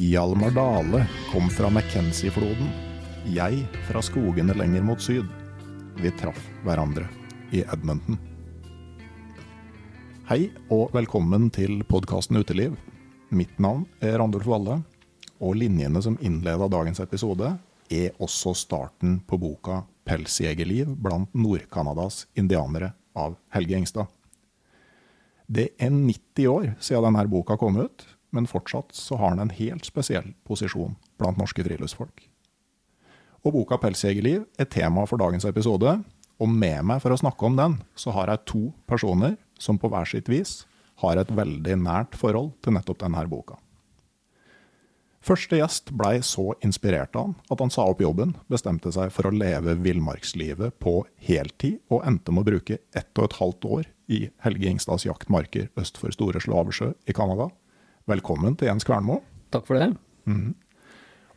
Hjalmar Dale kom fra Mackenzie-floden, jeg fra skogene lenger mot syd. Vi traff hverandre i Edmonton. Hei og velkommen til podkasten Uteliv. Mitt navn er Randulf Valle, og linjene som innleda dagens episode, er også starten på boka 'Pelsjegerliv blant Nord-Canadas indianere' av Helge Engstad. Det er 90 år siden denne boka kom ut, men fortsatt så har han en helt spesiell posisjon blant norske friluftsfolk. Og boka 'Pelsjegerliv' er tema for dagens episode, og med meg for å snakke om den, så har jeg to personer som på hver sitt vis har et veldig nært forhold til nettopp denne boka. Første gjest blei så inspirert av han at han sa opp jobben, bestemte seg for å leve villmarkslivet på heltid, og endte med å bruke ett og et halvt år i Helge Ingstads jaktmarker øst for Store Slavesjø i Canada. Velkommen til Jens Kvernmo. Takk for det.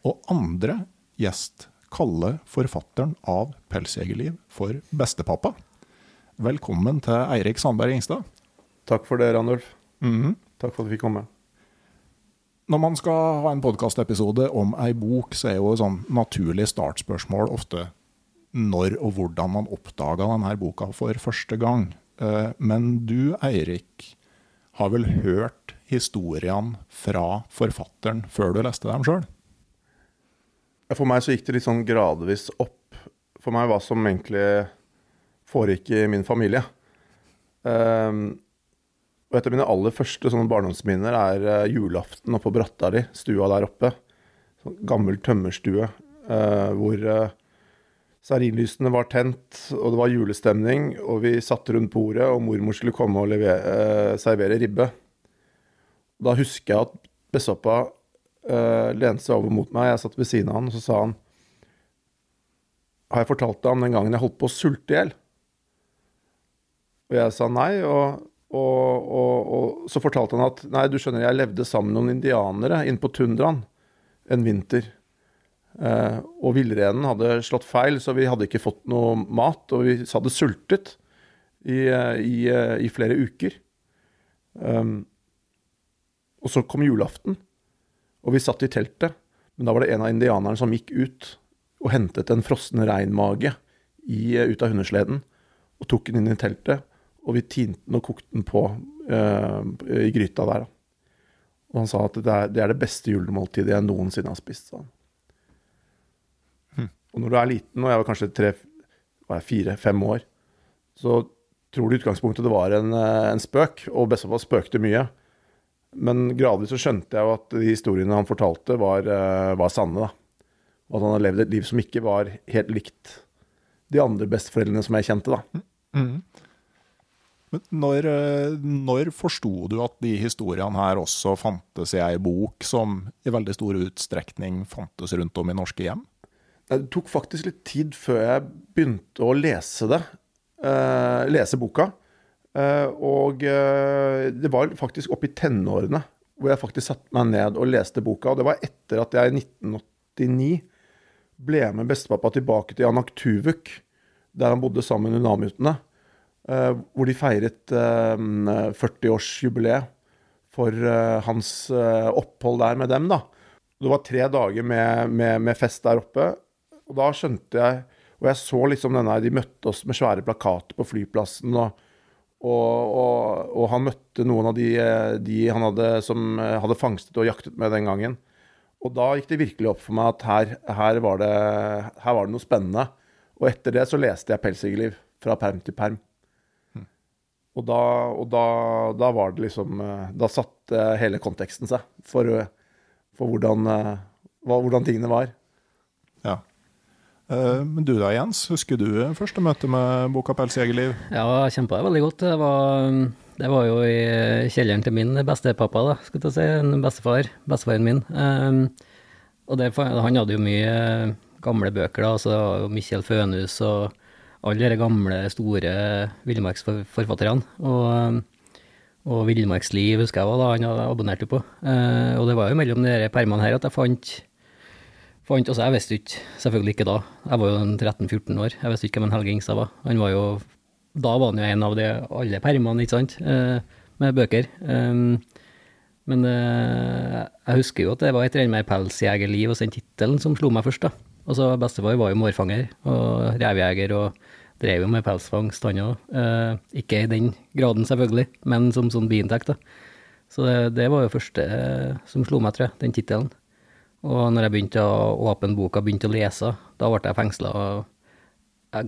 Og andre gjest kaller forfatteren av 'Pelsjegerliv' for bestepappa. Velkommen til Eirik Sandberg Ingstad. Takk for det, Randulf. Takk for at vi fikk komme. Når man skal ha en podkastepisode om ei bok, så er jo et sånn naturlig startspørsmål ofte når og hvordan man oppdaga denne boka for første gang. Eh, Men du, Eirik, har vel hørt historiene fra forfatteren før du leste dem sjøl? For meg så gikk det litt sånn gradvis opp for meg hva som egentlig foregikk i min familie. Um, og et av mine aller første sånne barndomsminner er eh, julaften oppe på Brattali, stua der oppe. Sånn gammel tømmerstue uh, hvor uh, stearinlysene var tent, og det var julestemning, og vi satt rundt bordet, og mormor skulle komme og levere, eh, servere ribbe. Da husker jeg at bestepappa uh, lente seg over mot meg, jeg satt ved siden av han, og så sa han Har jeg fortalt deg om den gangen jeg holdt på å sulte i hjel? Og jeg sa nei, og, og, og, og så fortalte han at nei, du skjønner, jeg levde sammen med noen indianere inne på tundraen en vinter. Eh, og villrenen hadde slått feil, så vi hadde ikke fått noe mat, og vi hadde sultet i, eh, i, eh, i flere uker. Um, og så kom julaften, og vi satt i teltet. Men da var det en av indianerne som gikk ut og hentet en frossen reinmage i, ut av hundesleden og tok den inn i teltet. Og vi tinte den og kokte den på eh, i gryta der. Og han sa at det er, det er det beste julemåltidet jeg noensinne har spist. sa han. Og når du er liten, og jeg var kanskje tre, fire-fem år, så tror du i utgangspunktet det var en, eh, en spøk, og bestefar spøkte mye. Men gradvis så skjønte jeg jo at de historiene han fortalte, var, eh, var sanne. da. Og at han hadde levd et liv som ikke var helt likt de andre besteforeldrene som jeg kjente, da. Men når, eh, når forsto du at de historiene her også fantes i ei bok som i veldig stor utstrekning fantes rundt om i norske hjem? Det tok faktisk litt tid før jeg begynte å lese det. eh, lese boka. Eh, og eh, det var faktisk oppe i tenårene hvor jeg faktisk satte meg ned og leste boka. Og det var etter at jeg i 1989 ble med bestepappa tilbake til Anaktuvuk, der han bodde sammen med unamutene. eh, hvor de feiret uh, 40-årsjubileet for hans opphold der med dem. da. Det var tre dager med, med, med fest der oppe. Og da skjønte jeg Og jeg så liksom denne De møtte oss med svære plakater på flyplassen. Og, og, og, og han møtte noen av de, eh, de han hadde, som eh, hadde fangstet og jaktet med den gangen. Og da gikk det virkelig opp for meg at her, her, var, det, her var det noe spennende. Og etter det så leste jeg 'Pelsjegerliv' fra perm til perm. Og, da, og da, da var det liksom eh, Da satte hele konteksten seg for, for hvordan, hvordan tingene var. Ja. Eh, Men du da, Jens, husker du første møte med boka 'Pelsjegerliv'? Ja, jeg kjempa veldig godt. Det var, det var jo i kjelleren til min bestepappa, da, skal jeg si. En bestefar. Bestefaren min. Um, og det, han hadde jo mye gamle bøker, da. Altså Mikkjel Fønhus og alle de gamle, store villmarksforfatterne. Og, og Villmarksliv husker jeg òg, han hadde abonnert på. Og det var jo mellom de permene her at jeg fant fant, altså Jeg visste ikke, selvfølgelig ikke da, jeg var jo 13-14 år, jeg visste ikke hvem Helge Ingstad var. Han var jo, Da var han jo en av de alle permene, ikke sant, eh, med bøker. Um, men eh, jeg husker jo at det var et annet med 'Pelsjegerliv' og den tittelen som slo meg først. da. Altså Bestefar var jo mårfanger og revjeger og drev jo med pelsfangst, han òg. Eh, ikke i den graden, selvfølgelig, men som sånn biinntekt. da. Så det, det var jo første som slo meg, tror jeg, den tittelen. Og når jeg begynte å åpne boka begynte å lese, da ble jeg fengsla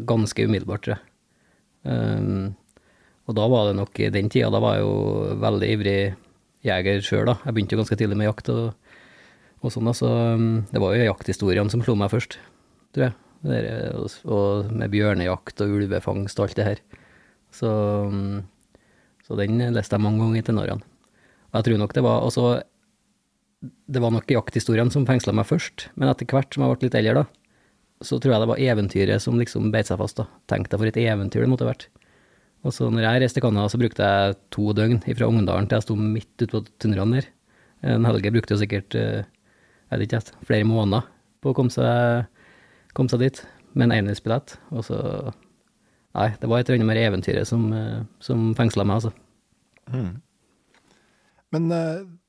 ganske umiddelbart, tror jeg. Um, og da var det nok i den tida, da var jeg jo veldig ivrig jeger sjøl, da. Jeg begynte jo ganske tidlig med jakt og, og sånn, da, så um, det var jo jakthistoriene som slo meg først, tror jeg. Der, og, med bjørnejakt og ulvefangst og alt det her. Så, um, så den leste jeg mange ganger i tenårene. Og jeg tror nok det var også det var nok jakthistoriene som fengsla meg først, men etter hvert som jeg ble litt eldre, da, så tror jeg det var eventyret som liksom beit seg fast. da. Tenk deg for et eventyr det måtte ha vært. Og så når jeg reiste til Canada, så brukte jeg to døgn fra Ungdalen til jeg sto midt ute på tundraen der. En Helge brukte jo sikkert jeg vet ikke, flere måneder på å komme seg, komme seg dit med en enhetsbillett. Og så Nei, det var et eller annet med eventyret som, som fengsla meg, altså. Mm. Men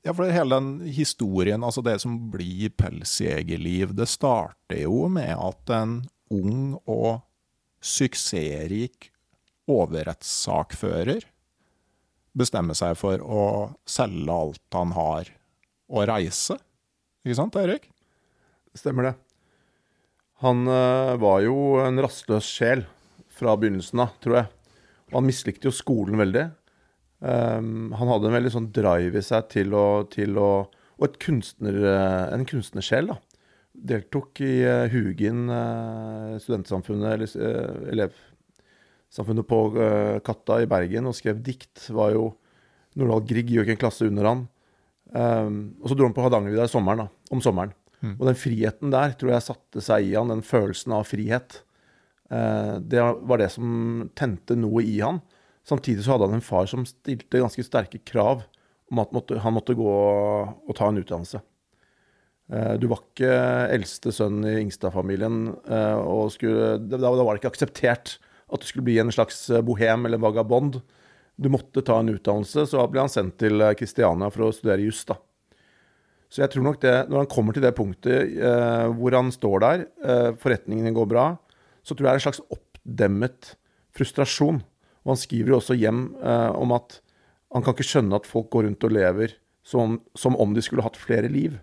ja, for hele den historien, altså det som blir pelsjegerliv, det starter jo med at en ung og suksessrik overrettssakfører bestemmer seg for å selge alt han har, og reise. Ikke sant, Eirik? Stemmer det. Han uh, var jo en rastløs sjel fra begynnelsen av, tror jeg. Og han mislikte jo skolen veldig. Um, han hadde en veldig sånn drive i seg til å, til å Og et kunstner, en kunstnersjel, da. Deltok i uh, Hugin, uh, studentsamfunnet, eller uh, elevsamfunnet på Katta i Bergen, og skrev dikt. Var jo Nordahl Grieg ikke en klasse under han. Um, og så dro han på Hardangervidda sommeren, da, om sommeren. Mm. Og den friheten der tror jeg satte seg i han, den følelsen av frihet. det var det som tente noe i han. Samtidig så hadde han en far som stilte ganske sterke krav om at måtte, han måtte gå og ta en utdannelse. Du var ikke eldste sønn i Ingstad-familien, og skulle, da, var det ikke akseptert at du skulle bli en slags bohem eller vagabond. Du måtte ta en utdannelse, så ble han sendt til Kristiania for å studere juss. da. Så jeg tror nok det, når han kommer til det punktet eh, hvor han står der, eh, forretningene går bra, så tror jeg det er en slags oppdemmet frustrasjon. Og han skriver jo også hjem eh, om at han kan ikke skjønne at folk går rundt og lever som, som om de skulle hatt flere liv.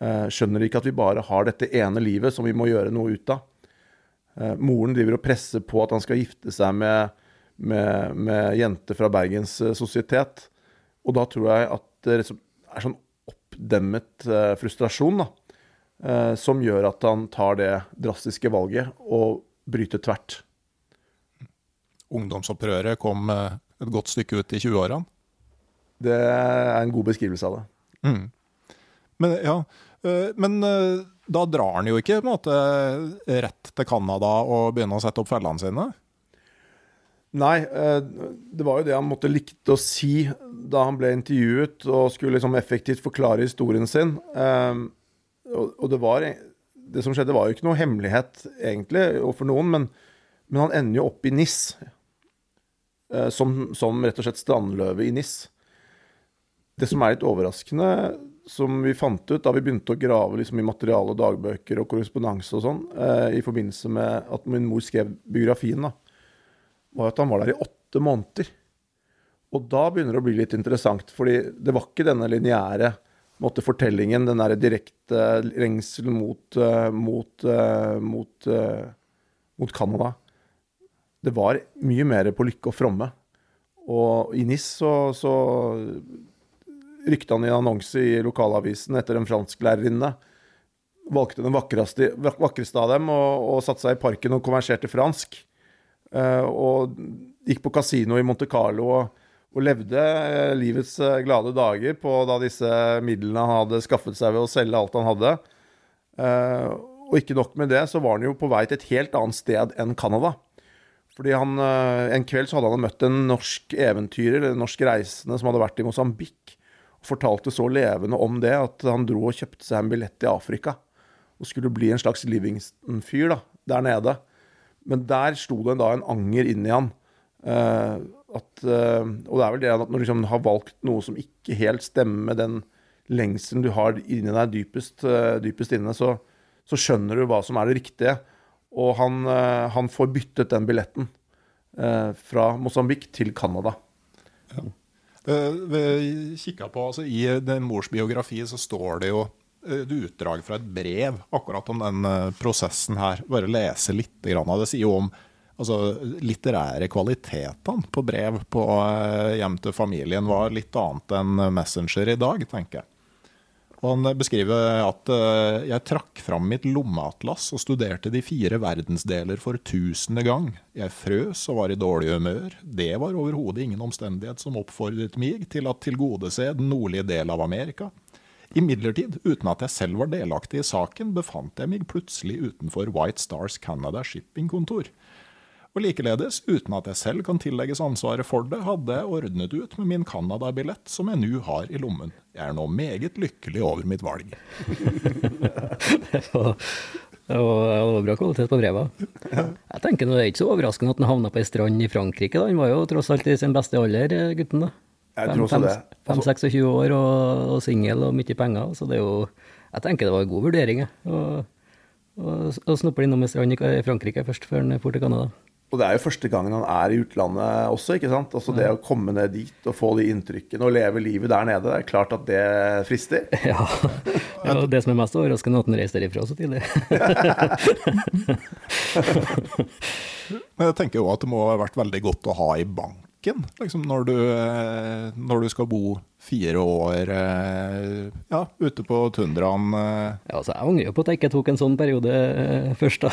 Eh, skjønner ikke at vi bare har dette ene livet som vi må gjøre noe ut av. Eh, moren driver og presser på at han skal gifte seg med, med, med jenter fra Bergens eh, sosietet. Og da tror jeg at det er sånn oppdemmet eh, frustrasjon da, som gjør at han tar det drastiske valget og bryter tvert. Ungdomsopprøret kom eh, et godt stykke ut i 20-årene. Det er en god beskrivelse av det. Mm. Men ja, eh, men eh, da drar han jo ikke måte rett til Canada og begynner å sette opp fellene sine? Nei, det var jo det han måtte likte å si da han ble intervjuet og skulle liksom effektivt forklare historien sin. Og det var Det som skjedde, var jo ikke noe hemmelighet, egentlig, for noen, men, men han ender jo opp i NIS. Som, som rett og slett strandløve i NIS. Det som er litt overraskende, som vi fant ut da vi begynte å grave liksom, i materiale, dagbøker og korrespondanse og sånn, eh, i forbindelse med at min mor skrev biografien, da, var at han var der i åtte måneder. Og da begynner det å bli litt interessant, fordi det var ikke denne lineære fortellingen, den derre direkte lengselen mot, uh, mot, uh, mot, mot Canada. Det var mye mer på lykke og fromme. Og i NIS så, så rykte han i en annonse i lokalavisen etter en fransklærerinne. Valgte den vakreste, vakreste av dem og, og satte seg i parken og konverserte fransk. Uh, og gikk på kasino i Monte Carlo og, og levde uh, livets uh, glade dager på da disse midlene han hadde skaffet seg ved å selge alt han hadde. og ikke nok med det, så var han jo på vei til et helt annet sted enn Canada. Fordi han, En kveld så hadde han møtt en norsk eventyrer, en norsk reisende som hadde vært i Mosambik og fortalte så levende om det at han dro og kjøpte seg en billett til Afrika. Og skulle bli en slags Livingston-fyr der nede. Men der sto det da en anger inni han. Uh, at, uh, og det er vel det at når du liksom har valgt noe som ikke helt stemmer med den lengselen du har inni deg dypest, uh, dypest inne, så, så, skjønner du hva som er det riktige. Og han, han får byttet den billetten fra Mosambik til Canada. Ja. Eh, kikka på, altså I den mors biografi så står det jo et utdrag fra et brev akkurat om den eh, prosessen her. Bare lese litt av det. sier jo om altså, litterære kvalitetene på brev på eh, hjem til familien var litt annet enn Messenger i dag, tenker jeg. Og Han beskriver at uh, jeg trakk fram mitt lommeatlas og studerte de fire verdensdeler for tusende gang. Jeg frøs og var i dårlig humør. Det var overhodet ingen omstendighet som oppfordret meg til å tilgodese den nordlige del av Amerika. Imidlertid, uten at jeg selv var delaktig i saken, befant jeg meg plutselig utenfor White Stars Canada shippingkontor. Og likeledes, uten at jeg selv kan tillegges ansvaret for det, hadde jeg ordnet ut med min Canada-billett, som jeg nå har i lommen. Jeg er nå meget lykkelig over mitt valg. det, var, det var bra kvalitet på brevet. Jeg tenker nå det er ikke så overraskende at han havna på ei strand i Frankrike. Da. Han var jo tross alt i sin beste alder, gutten. da. Jeg tror også det. 5-26 år og, og singel og mye penger. Så det er jo Jeg tenker det var en god vurdering, jeg. Å snuppe innom ei strand i Frankrike først, før han dro til Canada. Og det er jo første gangen han er i utlandet også, ikke sant. Altså det å komme ned dit og få de inntrykkene og leve livet der nede, det er klart at det frister. Ja, ja og det som er mest overraskende, er at han reiser derifra så tidlig. Men jeg tenker jo at det må ha vært veldig godt å ha i banken, liksom, når, du, eh, når, du, skal bo fire år eh, ja, ute på tundraen. Eh. Ja, altså, jeg angrer på at jeg ikke tok en sånn periode først, da.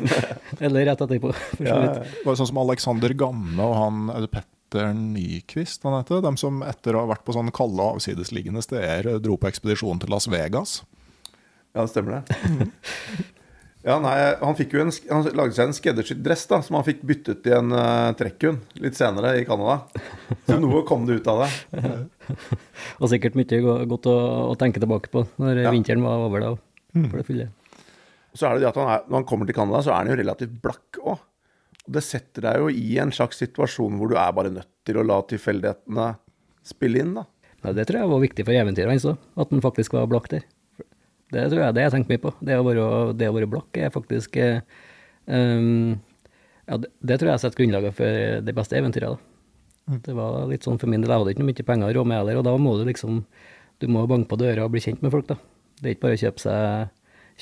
Eller rett etterpå. Ja, det var sånn som Alexander Gamme og han er Petter Nyquist han heter, de som etter å ha vært på sånne kalde og avsidesliggende steder dro på ekspedisjon til Las Vegas. Ja, det stemmer det. Ja, nei, Han fikk jo en, han lagde seg en skreddersydd dress da, som han fikk byttet i en uh, trekkhund litt senere i Canada. Så noe kom det ut av det. og sikkert mye godt å, å, tenke tilbake på når ja. vinteren var over da. Mm. For det fulle. Så er det det at han er, Når han kommer til Canada, så er han jo relativt blakk òg. Og det setter deg jo i en slags situasjon hvor du er bare nødt til å la tilfeldighetene spille inn, da. Ja, det tror jeg var viktig for eventyret hans òg, at han faktisk var blakk der. Det tror jeg det jeg tenker mye på. Det å være, det å være blakk er faktisk um, ja, det, det, tror jeg setter grunnlaget for de beste eventyrene. Mm. Det var litt sånn for min del, jeg hadde ikke mye penger å rå med heller, og da må du liksom Du må banke på døra og bli kjent med folk, da. Det er ikke bare å kjøpe seg,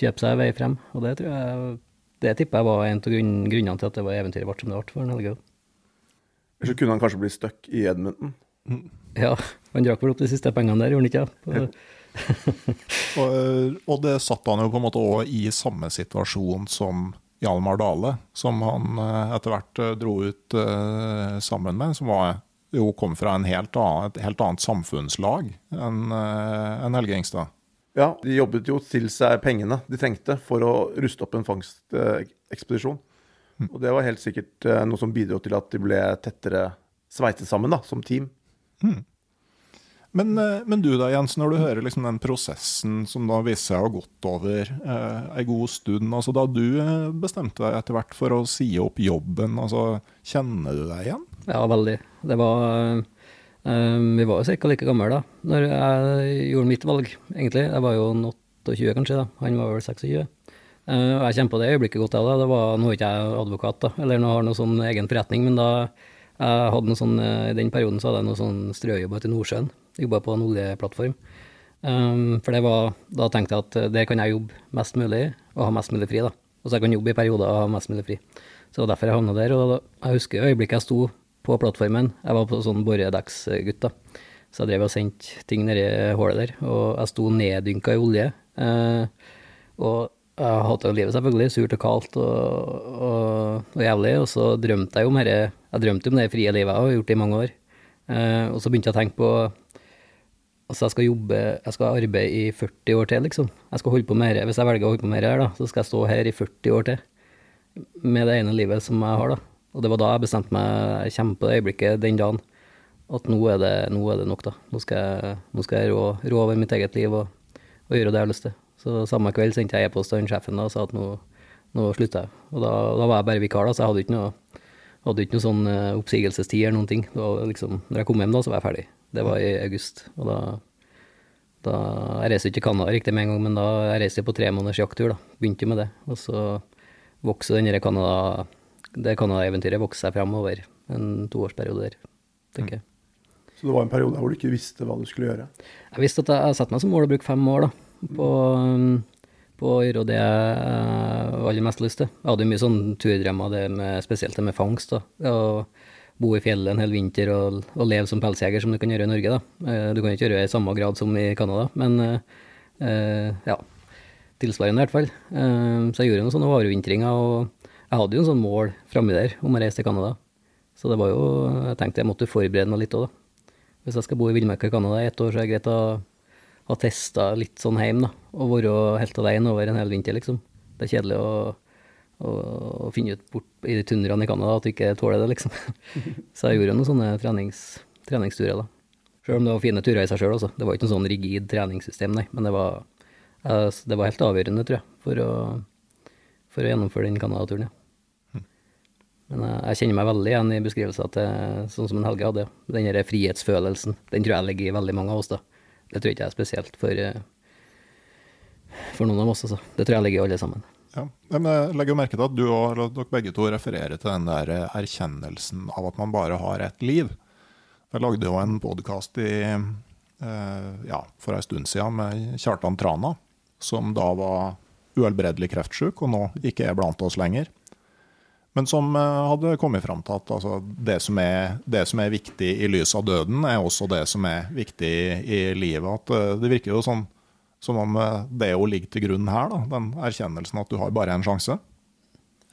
kjøpe seg vei frem. Og det tror jeg Det tipper jeg var en av grunn, grunnene til at det var eventyret ble som det ble for Helge. Eller så kunne han kanskje bli stuck i Edmonton? Mm. Ja, han drakk vel opp de siste pengene der, gjorde han ikke? Ja? og, og, det satte han jo på en måte òg i samme situasjon som Hjalmar Dale, som han eh, etter hvert eh, dro ut eh, sammen med, som var, jo kom fra helt annen, et helt annet samfunnslag enn en Helge Ingstad. Ja, de jobbet jo til seg pengene de trengte for å ruste opp en fangstekspedisjon. Mm. Og det var helt sikkert noe som bidro til at de ble tettere sveitet sammen da, som team. Mm. Men, eh, men, du da, Jens, når du hører liksom den prosessen som da viser seg å ha gått over eh, ei god stund, altså da du eh, bestemte deg etter hvert for å si opp jobben, altså, kjenner du deg igjen? Ja, veldig. Det var eh, Vi var jo ca. like gamle da når jeg gjorde mitt valg, egentlig. Jeg var jo 28 kanskje, da. Han var vel 26. Eh, og jeg kjente på det øyeblikket godt, jeg òg. Nå er ikke jeg advokat, da, eller nå har noe sånn egen forretning, men da jeg hadde noe sånn, I den perioden så hadde jeg noe sånn strøjobb ute i Nordsjøen. Jobba på en oljeplattform. Um, for var, da tenkte jeg at eh, der kan jeg jobbe mest mulig og ha mest mulig fri. da. Og så jeg kan jobbe i perioder og ha mest mulig fri. Så det var derfor jeg havna der. Og jeg husker øyeblikket jeg sto på plattformen. Jeg var på sånn boredekksgutt, da. Så jeg drev og sendte ting nedi hullet der. Og jeg sto neddynka i olje. Uh, og jeg hata livet, selvfølgelig. Surt og kaldt og, og, og, jævlig. Og så drømte jeg om dette Jeg drømte om det frie livet jeg har gjort det i mange år. Uh, og så begynte jeg å tenke på Altså, jeg skal jobbe Jeg skal arbeide i 40 år til, liksom. Jeg skal holde på med dette. Hvis jeg velger å holde på med dette her, da, så skal jeg stå her i 40 år til. Med det ene livet som jeg har, da. Og det var da jeg bestemte meg Jeg på det øyeblikket den dagen at nå er det, nå er det nok, da. Nå skal jeg, nå skal jeg rå, rå, over mitt eget liv og, og, gjøre det jeg har lyst til. Så samme kveld sendte jeg e-post til sjefen da, og sa at nå, nå slutter jeg. Og da, da, var jeg bare vikar, da, så jeg hadde ikke noe, hadde ikke noe sånn uh, oppsigelsestid eller noen ting. Liksom, når jeg kom hjem, da, så var jeg ferdig. Det var i august. Og da, da Jeg reiste ikke til Canada riktig med en gang, men da jeg reiste jeg på tre måneders jakttur. da, Begynte med det. Og så vokste denne Canada, det Canada-eventyret vokste seg framover. en toårsperiode der, tenker jeg. Så det var en periode hvor du ikke visste hva du skulle gjøre? Jeg visste at jeg satte meg som mål å bruke fem år da, på, på å gjøre det jeg har aller mest lyst til. Jeg hadde mye sånn turdrømmer, det med, spesielt det med fangst. da, og bo i fjellet en hel vinter og, og, leve som pelsjeger, som du kan gjøre i Norge. da. Eh, du kan ikke gjøre det i samme grad som i Canada, men uh, ja, tilsvarende i hvert fall. Så jeg gjorde noen sånne varevintringer, og jeg hadde jo en sånn mål framme der om å reise til Canada. Så det var jo, jeg tenkte jeg måtte forberede meg litt òg, da. Hvis jeg skal bo i villmarka i Canada i ett år, så er det greit å ha testa litt sånn hjemme, da. Og være helt alene over en hel vinter, liksom. Det er kjedelig å og, finne ut bort i de tundraene i Canada at du ikke tåler det, liksom. Så jeg gjorde noen sånne trenings, treningsturer, da. Selv om det var fine turer i seg sjøl, altså. Det var ikke noe sånn rigid treningssystem, nei. Men det var, det var helt avgjørende, tror jeg, for å, for å gjennomføre den Canada-turen, ja. Men jeg kjenner meg veldig igjen i beskrivelsen til sånn som en Helge hadde. Den der frihetsfølelsen. Den tror jeg ligger i veldig mange av oss, da. Det tror jeg ikke er spesielt for, for noen av oss, altså. Det tror jeg ligger i alle sammen. Ja, men Jeg legger merke til at du og dere begge to refererer til den der erkjennelsen av at man bare har ett liv. Jeg lagde jo en podkast eh, ja, for en stund siden med Kjartan Trana, som da var uhelbredelig kreftsyk og nå ikke er blant oss lenger. Men som eh, hadde kommet fram til at altså, det, som er, det, som er, viktig i lys av døden, er også det som er viktig i livet. At eh, det virker jo sånn som om det å ligge til grunn her, da, den erkjennelsen at du har bare én sjanse.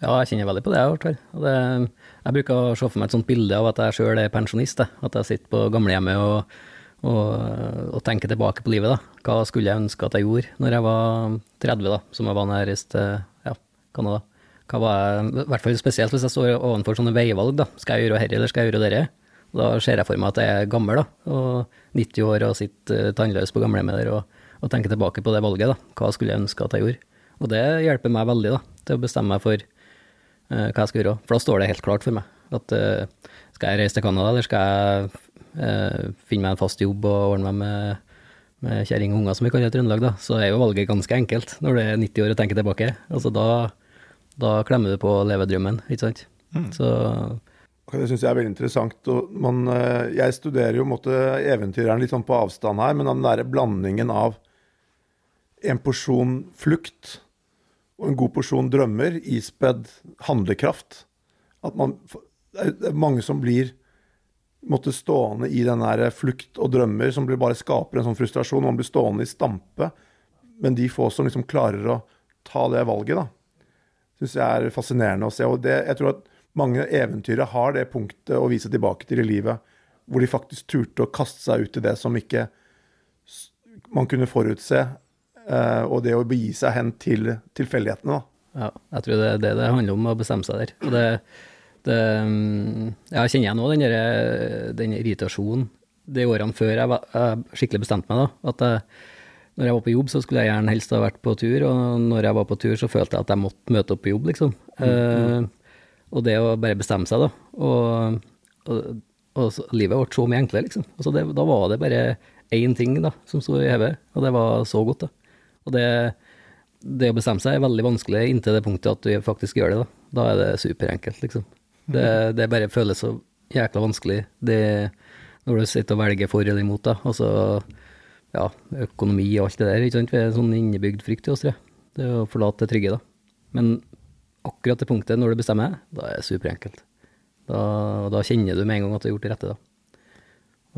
Ja, jeg kjenner veldig på det. Jeg, det, jeg bruker å se for meg et sånt bilde av at jeg sjøl er pensjonist. At jeg sitter på gamlehjemmet og, og, og, tenker tilbake på livet. Da. Hva skulle jeg ønske at jeg gjorde når jeg var 30, da, som jeg var til ja, Canada. Hva var jeg, I hvert fall spesielt hvis jeg står overfor sånne veivalg. da. Skal jeg gjøre dette, eller skal jeg gjøre dette? Da ser jeg for meg at jeg er gammel, da, og 90 år og sitter tannløs på gamlehjemmet der. og og tenke tilbake på det valget. da. Hva skulle jeg ønske at jeg gjorde? Og det hjelper meg veldig da, til å bestemme meg for uh, hva jeg skal gjøre. For da står det helt klart for meg at uh, skal jeg reise til Canada, eller skal jeg uh, finne meg en fast jobb og ordne meg med, med kjerring og unger, som vi kaller det i Trøndelag, da, så er jo valget ganske enkelt når du er 90 år og tenker tilbake. Altså da, da klemmer du på levedrømmen, ikke sant. Mm. Så det syns jeg er veldig interessant. Man, jeg studerer jo måtte, eventyreren litt sånn på avstand her, men den derre blandingen av en porsjon flukt og en god porsjon drømmer ispedd handlekraft. At man Det er mange som blir måtte stående i den der flukt og drømmer som bare skaper en sånn frustrasjon. Man blir stående i stampe. Men de få som liksom klarer å ta det valget, da. syns jeg er fascinerende å se. Og det, jeg tror at mange eventyrere har det punktet å vise tilbake til i livet, hvor de faktisk turte å kaste seg ut i det som ikke man kunne forutse, og det å begi seg hen til tilfeldighetene. da. Ja, jeg tror det er det det handler om, å bestemme seg der. Og det, det mm, Jeg kjenner igjen òg den, den irritasjonen de årene før jeg, var, jeg skikkelig bestemte meg, da. At jeg, når jeg var på jobb, så skulle jeg gjerne helst ha vært på tur, og når jeg var på tur, så følte jeg at jeg måtte møte opp på jobb, liksom. Eh, og det å bare bestemme seg, da. Og, og, og så, livet ble så mye enklere, liksom. Altså det, da var det bare én ting da, som sto i hodet, og det var så godt, da. Og det, det å bestemme seg er veldig vanskelig inntil det punktet at du faktisk gjør det, da. Da er det superenkelt, liksom. Det, det bare føles så jækla vanskelig det, når du sitter og velger for eller imot, da. Altså, ja, økonomi og alt det der, ikke sant. Vi er en sånn innebygd frykt i oss, tror jeg. Det å forlate det trygge, da. Men akkurat det punktet når du bestemmer deg, da er det superenkelt. Da, da kjenner du med en gang at du har gjort det rette, da.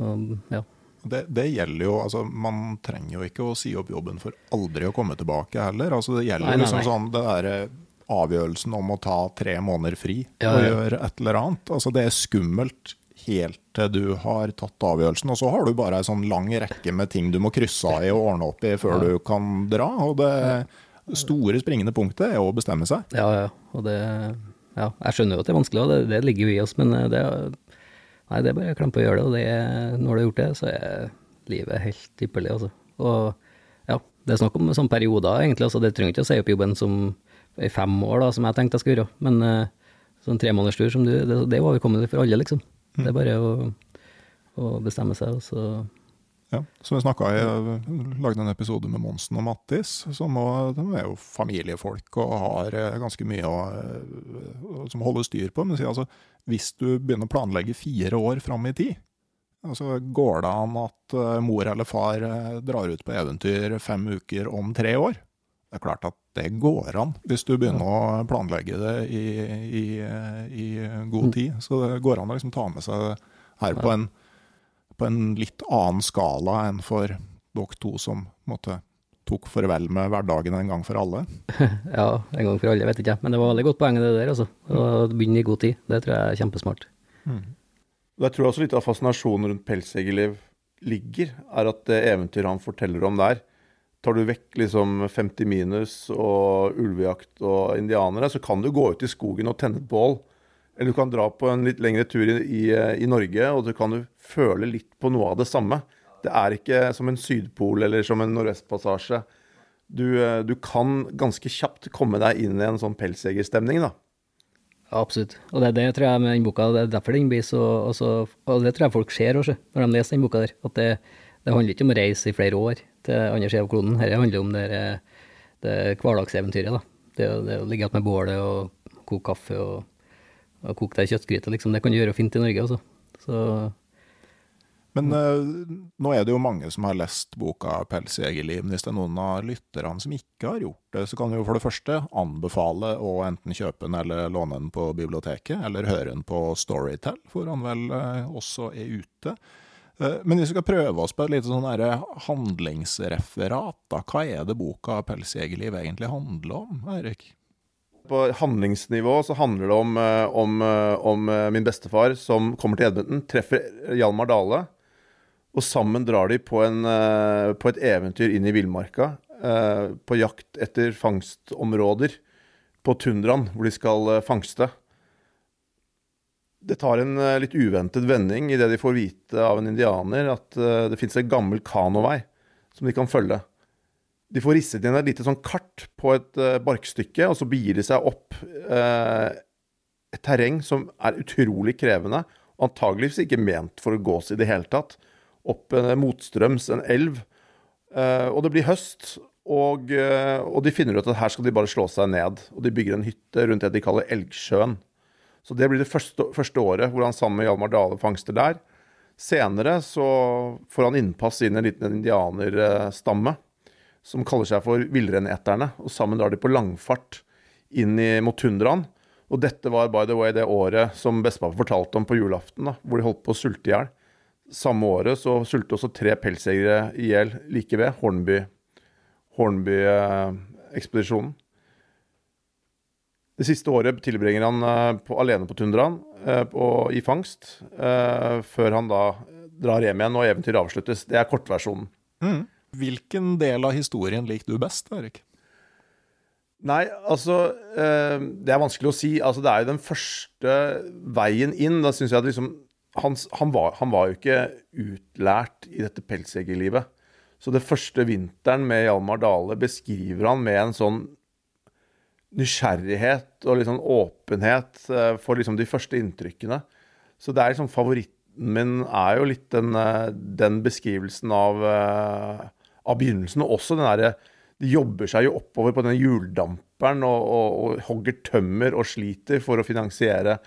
Og, ja. Det, det gjelder jo, altså Man trenger jo ikke å si opp jobben for aldri å komme tilbake heller. altså Det gjelder Nei, nei, liksom sånn det der, avgjørelsen om å ta tre måneder fri Ja, og gjøre et eller annet. altså Det er skummelt helt til du har tatt avgjørelsen, og så har du bare ei sånn lang rekke med ting du må krysse av i og ordne opp i før du kan dra. og det store springende punktet er å bestemme seg. Ja, ja. Og det Ja, jeg skjønner jo at det er vanskelig, og det, det ligger jo i oss, men det Nei, det er bare å klemme på det, og det, når du har gjort det, så er livet helt ypperlig, altså. Og ja, det er snakk om sånne perioder, egentlig. altså Det trenger ikke å si opp jobben som i fem år, da, som jeg tenkte jeg skulle gjøre. Men eh, sånn tremånederstur som du, det, det er overkommelig for alle, liksom. Det er bare å, å bestemme seg, og så Ja, som vi snakka i, lagde en episode med Monsen og Mattis, som også, de er jo familiefolk og har eh, ganske mye å, eh, som holder styr på. Men sier altså, hvis du begynner å planlegge fire år fram i tid, altså går det an at eh, mor eller far drar ut på eventyr fem uker om tre år? Det er klart at det går an, hvis du begynner å planlegge det i, i, i god tid. Så det går an å liksom ta med seg her på en på en litt annen skala enn for dere to som måtte, tok farvel med hverdagen en gang for alle. Ja, en gang for alle, vet ikke jeg. Men det var veldig godt poeng det der, altså. Å begynne i god tid. Det tror jeg er kjempesmart. Mm. Jeg tror også litt av fascinasjonen rundt pelsjegerliv ligger, er at det eventyret han forteller om der Tar du vekk liksom 50 minus og ulvejakt og indianere, så kan du gå ut i skogen og tenne et bål. Eller du kan dra på en litt lengre tur i, i, i Norge, og så kan du føle litt på noe av det samme. Det er ikke som en sydpol eller som en nordvestpassasje. Du, eh, du kan ganske kjapt komme deg inn i en sånn pelsjegerstemning, da. Absolutt. Og det, det tror jeg med den boka, det er derfor den blir så også, Og det tror jeg folk ser også, når de leser den boka der. At det, det handler ikke om å reise i flere år til andre siden av kloden. Dette handler om det, det hverdagseventyret. da. Det, det å ligge igjen med bålet og koke kaffe og, og koke deg kjøttgryte, liksom. Det kan du gjøre fint i Norge, altså. Så Men uh, nå er det jo mange som har lest boka 'Pelsjegerliv'. Hvis det er noen av lytterne som ikke har gjort det, så kan vi jo for det første anbefale å enten kjøpe den eller låne den på biblioteket, eller høre den på Storytel, hvor han vel uh, også er ute. Uh, Men hvis vi skal prøve oss på et lite sånn handlingsreferat, da, hva er det boka 'Pelsjegerliv' egentlig handler om, Eirik? På handlingsnivå så handler det om, eh, om, eh, om eh, min bestefar som kommer til Edmundton, treffer Hjalmar Dale, og sammen drar de på, en, på et eventyr inn i villmarka, på jakt etter fangstområder på tundraen, hvor de skal fangste. Det tar en litt uventet vending idet de får vite av en indianer at det fins en gammel kanovei som de kan følge. De får risset inn et lite sånn kart på et uh, barkstykke, og så begir de seg opp uh, et terreng som er utrolig krevende, og antageligvis ikke ment for å gås i det hele tatt. Opp en motstrøms, en elv. Eh, og det blir høst, og, eh, og de finner ut at her skal de bare slå seg ned. Og de bygger en hytte rundt det de kaller Elgsjøen. Så det blir det første, første året hvor han sammen med Hjalmar Dale fangster der. Senere så får han innpass inn i en liten indianerstamme som kaller seg for Villreineterne. Og sammen drar de på langfart inn i, mot tundraen. Og dette var by the way det året som bestefar fortalte om på julaften, da, hvor de holdt på å sulte i hjel. Samme året så sulte også tre pelsjegere i hjel like ved Hornby- Hornby-ekspedisjonen. Det siste året tilbringer han eh, på, alene på tundraen eh, i fangst, eh, før han da drar hjem igjen og eventyret avsluttes. Det er kortversjonen. Mm. Hvilken del av historien liker du best, Erik? Nei, altså eh, Det er vanskelig å si. Altså, det er jo den første veien inn. Da syns jeg at liksom han, han, var, han, var, jo ikke utlært i dette pelsjegerlivet. Så det første vinteren med Hjalmar Dale beskriver han med en sånn nysgjerrighet og liksom åpenhet eh, for liksom de første inntrykkene. Så det er liksom favoritten min er jo litt den, eh, den beskrivelsen av, av, begynnelsen. Og også den derre De jobber seg jo oppover på den hjuldamperen og, og, og, hogger tømmer og sliter for å finansiere,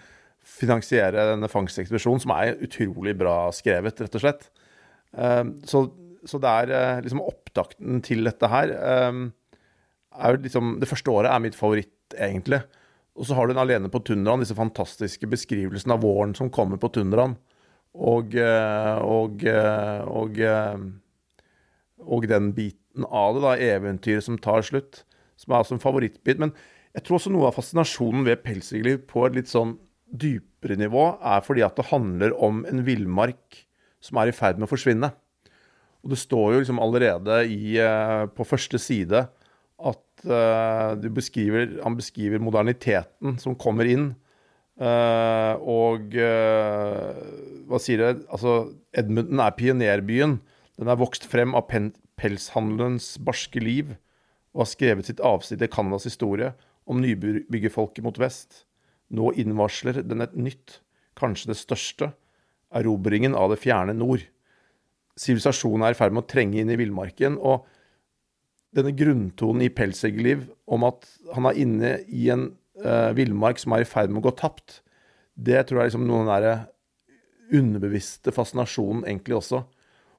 finansiere denne fangstekspedisjonen, som er utrolig bra skrevet, rett og slett. Så, så det er liksom opptakten til dette her er jo liksom, Det første året er mitt favoritt, egentlig. Og så har du den alene på tundraen, disse fantastiske beskrivelsene av våren som kommer på tundraen. Og, og, og, eh, og, eh, og den biten av det, da, eventyret som tar slutt, som er altså en favorittbit. Men jeg tror også noe av fascinasjonen ved pelsdyrliv på et litt sånn dypere nivå, er fordi at det handler om en villmark som er i ferd med å forsvinne. Og det står jo liksom allerede i, på første side at uh, beskriver, han beskriver moderniteten som kommer inn. Uh, og uh, hva sier det? Altså, Edmundton er pionerbyen. Den er vokst frem av pelshandelens barske liv og har skrevet sitt avsnitt i Canadas historie om nybyggerfolket mot vest. Nå innvarsler den et nytt, kanskje det største, erobringen av det fjerne nord. Sivilisasjonen er i ferd med å trenge inn i villmarken. og denne grunntonen i Pelseggerliv om at han er inne i en uh, villmark som er i ferd med å gå tapt, det tror jeg er liksom noen den underbevisste fascinasjonen egentlig også.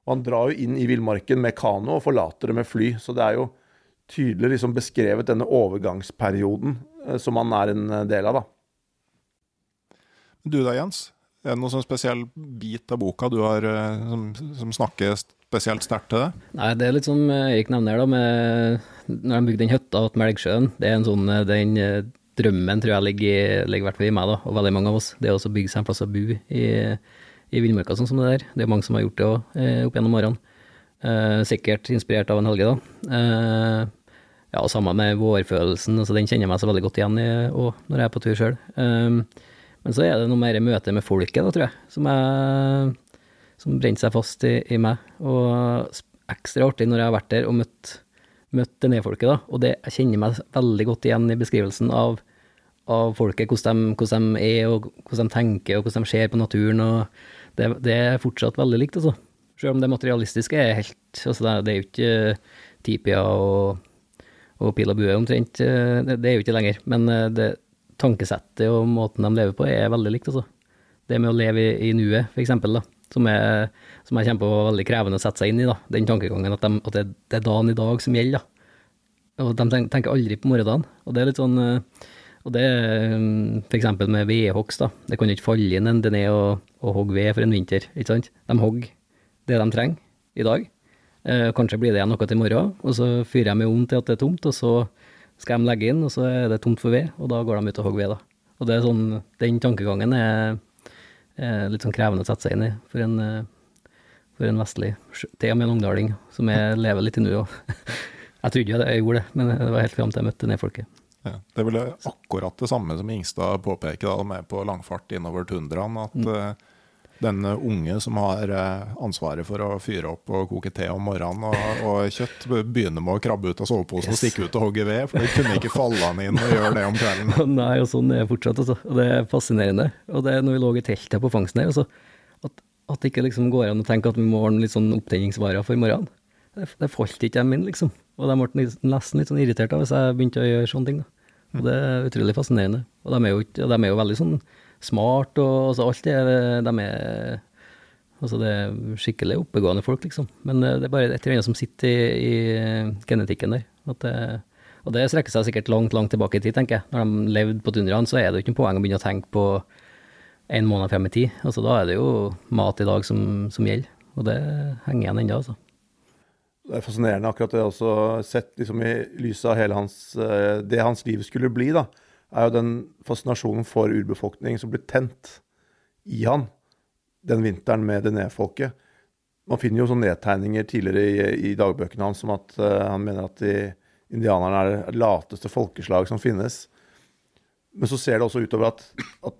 Og han drar jo inn i villmarken med kano og forlater det med fly. Så det er jo tydelig liksom beskrevet denne overgangsperioden uh, som han er en eh, del av, da. Du da, Jens? Er det noen sånn spesiell bit av boka du har som, som snakker spesielt sterkt til deg? Nei, det er litt som Erik nevner, da, med når de bygde den hytta ved Melgsjøen. Det er en sånn, eh, den eh, drømmen tror jeg ligger, ligger i hvert fall i meg, da, og veldig mange av oss. Det er også å bygge seg en plass å bo i, i villmarka sånn som det der. Det er mange som har gjort det òg, eh, opp gjennom årene. Eh, sikkert inspirert av en Helge, da. Eh, ja, og samme med vårfølelsen, altså den kjenner jeg meg så veldig godt igjen i òg, når jeg er på tur sjøl. Men så er det noe mer møte med folket, da, tror jeg, som jeg som brente seg fast i, i, meg. Og ekstra artig når jeg har vært der og møtt, møtt det nedfolket, da. Og det, jeg kjenner meg veldig godt igjen i beskrivelsen av, av folket, hvordan de, hvordan de, er, og hvordan de tenker, og hvordan de ser på naturen. og Det, det er fortsatt veldig likt, altså. Selv om det materialistiske er helt altså det, det er jo ikke tipia og, og pil og bue omtrent. Det, det, er jo ikke lenger. Men eh, det, tankesettet og måten de lever på, er veldig likt, altså. Det med å leve i, i nuet, for eksempel, da som, som jeg kommer på veldig krevende å sette seg inn i. da, Den tankegangen at, de, at det, er dagen i dag som gjelder. da. Og De tenker aldri på morgendagen. Og det er litt sånn eh, og det mm, f.eks. med vedhogst. da, Det kan jo ikke falle inn en dené og, og hogge ved for en vinter. ikke sant? De hogger det de trenger i dag. Eh, kanskje blir det noe til morgen, og så fyrer de om til at det er tomt, og så skal de legge inn, og så er det tomt for ved, og da går de ut og hogger ved. da. Og det er sånn, Den tankegangen er er litt sånn krevende å sette seg inn i for en, eh, for en vestlig, til og med en ungdaling, som jeg lever litt i nå. jeg trodde jeg gjorde det, men det var helt fram til jeg møtte nedfolket. Ja, det er vel akkurat det samme som Ingstad påpeker da, med på langfart innover tundraen. At mm. uh, den unge som har eh, ansvaret for å fyre opp og koke te om morgenen og, og kjøtt, begynner med å krabbe ut av soveposen yes. og stikke ut og hogge ved, for det kunne ikke falle han inn og gjøre det om kvelden. Nei, og sånn er det fortsatt, altså. Og det er fascinerende. Og det er når vi lå i teltet på fangsten her, altså, at, at, det ikke liksom går an å tenke at vi må ha litt sånn opptenningsvarer for morgenen. Det, det falt ikke dem inn, liksom. Og de ble nesten litt sånn irritert da, hvis jeg begynte å gjøre sånne ting. Da. Og det er utrolig fascinerende. Og de er jo, de er jo veldig sånn smart og altså alt det De er Altså det er skikkelig oppegående folk, liksom. Men eh, det er bare et eller annet som sitter i, i genetikken der. Det, og det strekker seg sikkert langt, langt tilbake i tid, tenker jeg. Når de levde på tundraen, så er det jo ikke noe poeng å begynne å tenke på en måned frem i tid. Altså da er det jo mat i dag som, som gjelder, og det henger igjen ennå, altså. Det er fascinerende akkurat det også, sett liksom i lys av hele hans, eh, det hans liv skulle bli, da er jo den fascinasjonen for urbefolkning som ble tent i han den vinteren med det nedfolket. Man finner jo sånne nedtegninger tidligere i, i dagbøkene hans som at uh, han mener at de, indianerne er det lateste folkeslag som finnes. Men så ser det også utover at, at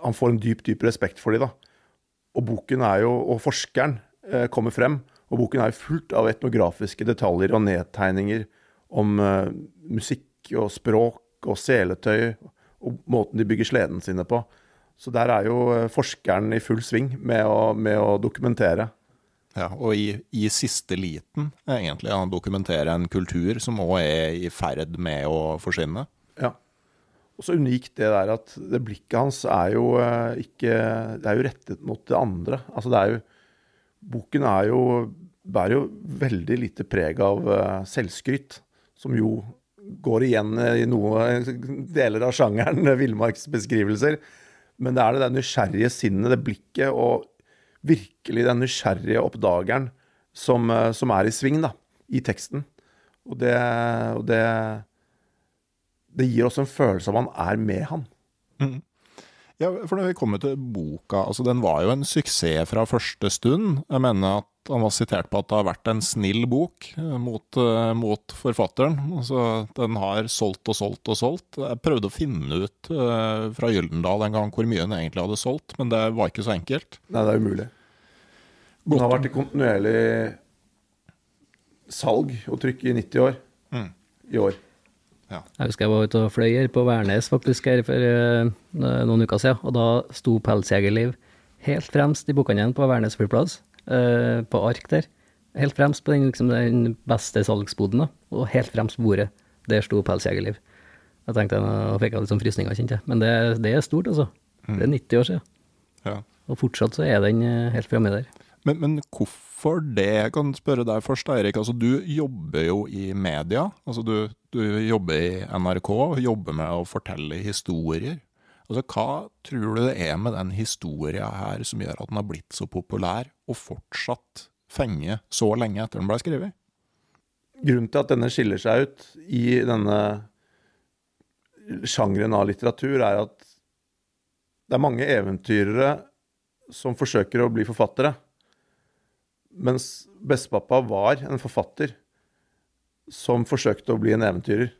han får en dyp, dyp respekt for dem. Og boken er jo, og forskeren eh, kommer frem, og boken er fullt av etnografiske detaljer og nedtegninger om uh, musikk og språk og seletøy og måten de bygger sledene sine på. Så der er jo eh, forskeren i full sving med å, med å dokumentere. Ja, og i, i, siste liten, egentlig, han dokumenterer en kultur som òg er i ferd med å forsvinne. Ja. Og så unikt det der at det blikket hans er jo eh, ikke Det er jo rettet mot det andre. Altså det er jo Boken er jo bærer jo veldig lite preg av uh, selvskryt, som jo går igjen i noen deler av sjangeren villmarksbeskrivelser. Men det er det det nysgjerrige sinnet, det blikket, og virkelig den nysgjerrige oppdageren som, uh, som er i sving da, i teksten. Og det, og det det gir oss en følelse av at man er med han. Mm. Ja, for når vi kommer til boka, altså den var jo en suksess fra første stund. Jeg mener at han var sitert på at det har vært en snill bok eh, mot, uh, mot forfatteren. Altså, den har solgt og solgt og solgt. Jeg prøvde å finne ut uh, fra Gyldendal en gang hvor mye den egentlig hadde solgt, men det var ikke så enkelt. Nei, det er umulig. Den har vært i kontinuerlig salg og trykk i 90 år mm. i år. Ja. Jeg husker jeg var ute og fløy her på Værnes faktisk her for uh, noen uker siden, og da sto Pelsjegerliv helt fremst i bokhandelen på Værnes flyplass, uh, på ark der. Helt fremst på den, liksom, den beste salgsboden, da, og helt fremst på bordet. Der sto Pelsjegerliv. Jeg tenkte, Nå fikk jeg litt sånn frysninger, kjente jeg. Men det, det, er stort, altså. Mm. Det er 90 år siden. Ja. Og fortsatt så er den uh, helt framme der. Men, men hvorfor for det. Jeg kan spørre deg først, Eirik. Altså, du jobber jo i media. Altså, du, du, jobber i NRK, jobber med å fortelle historier. Altså, hva tror du det er med den historia her som gjør at den har blitt så populær, og fortsatt fenger så lenge etter den ble skrevet? Grunnen til at denne skiller seg ut i denne sjangeren av litteratur, er at det er mange eventyrere som forsøker å bli forfattere. Mens bestepappa var en forfatter som forsøkte å bli en eventyrer.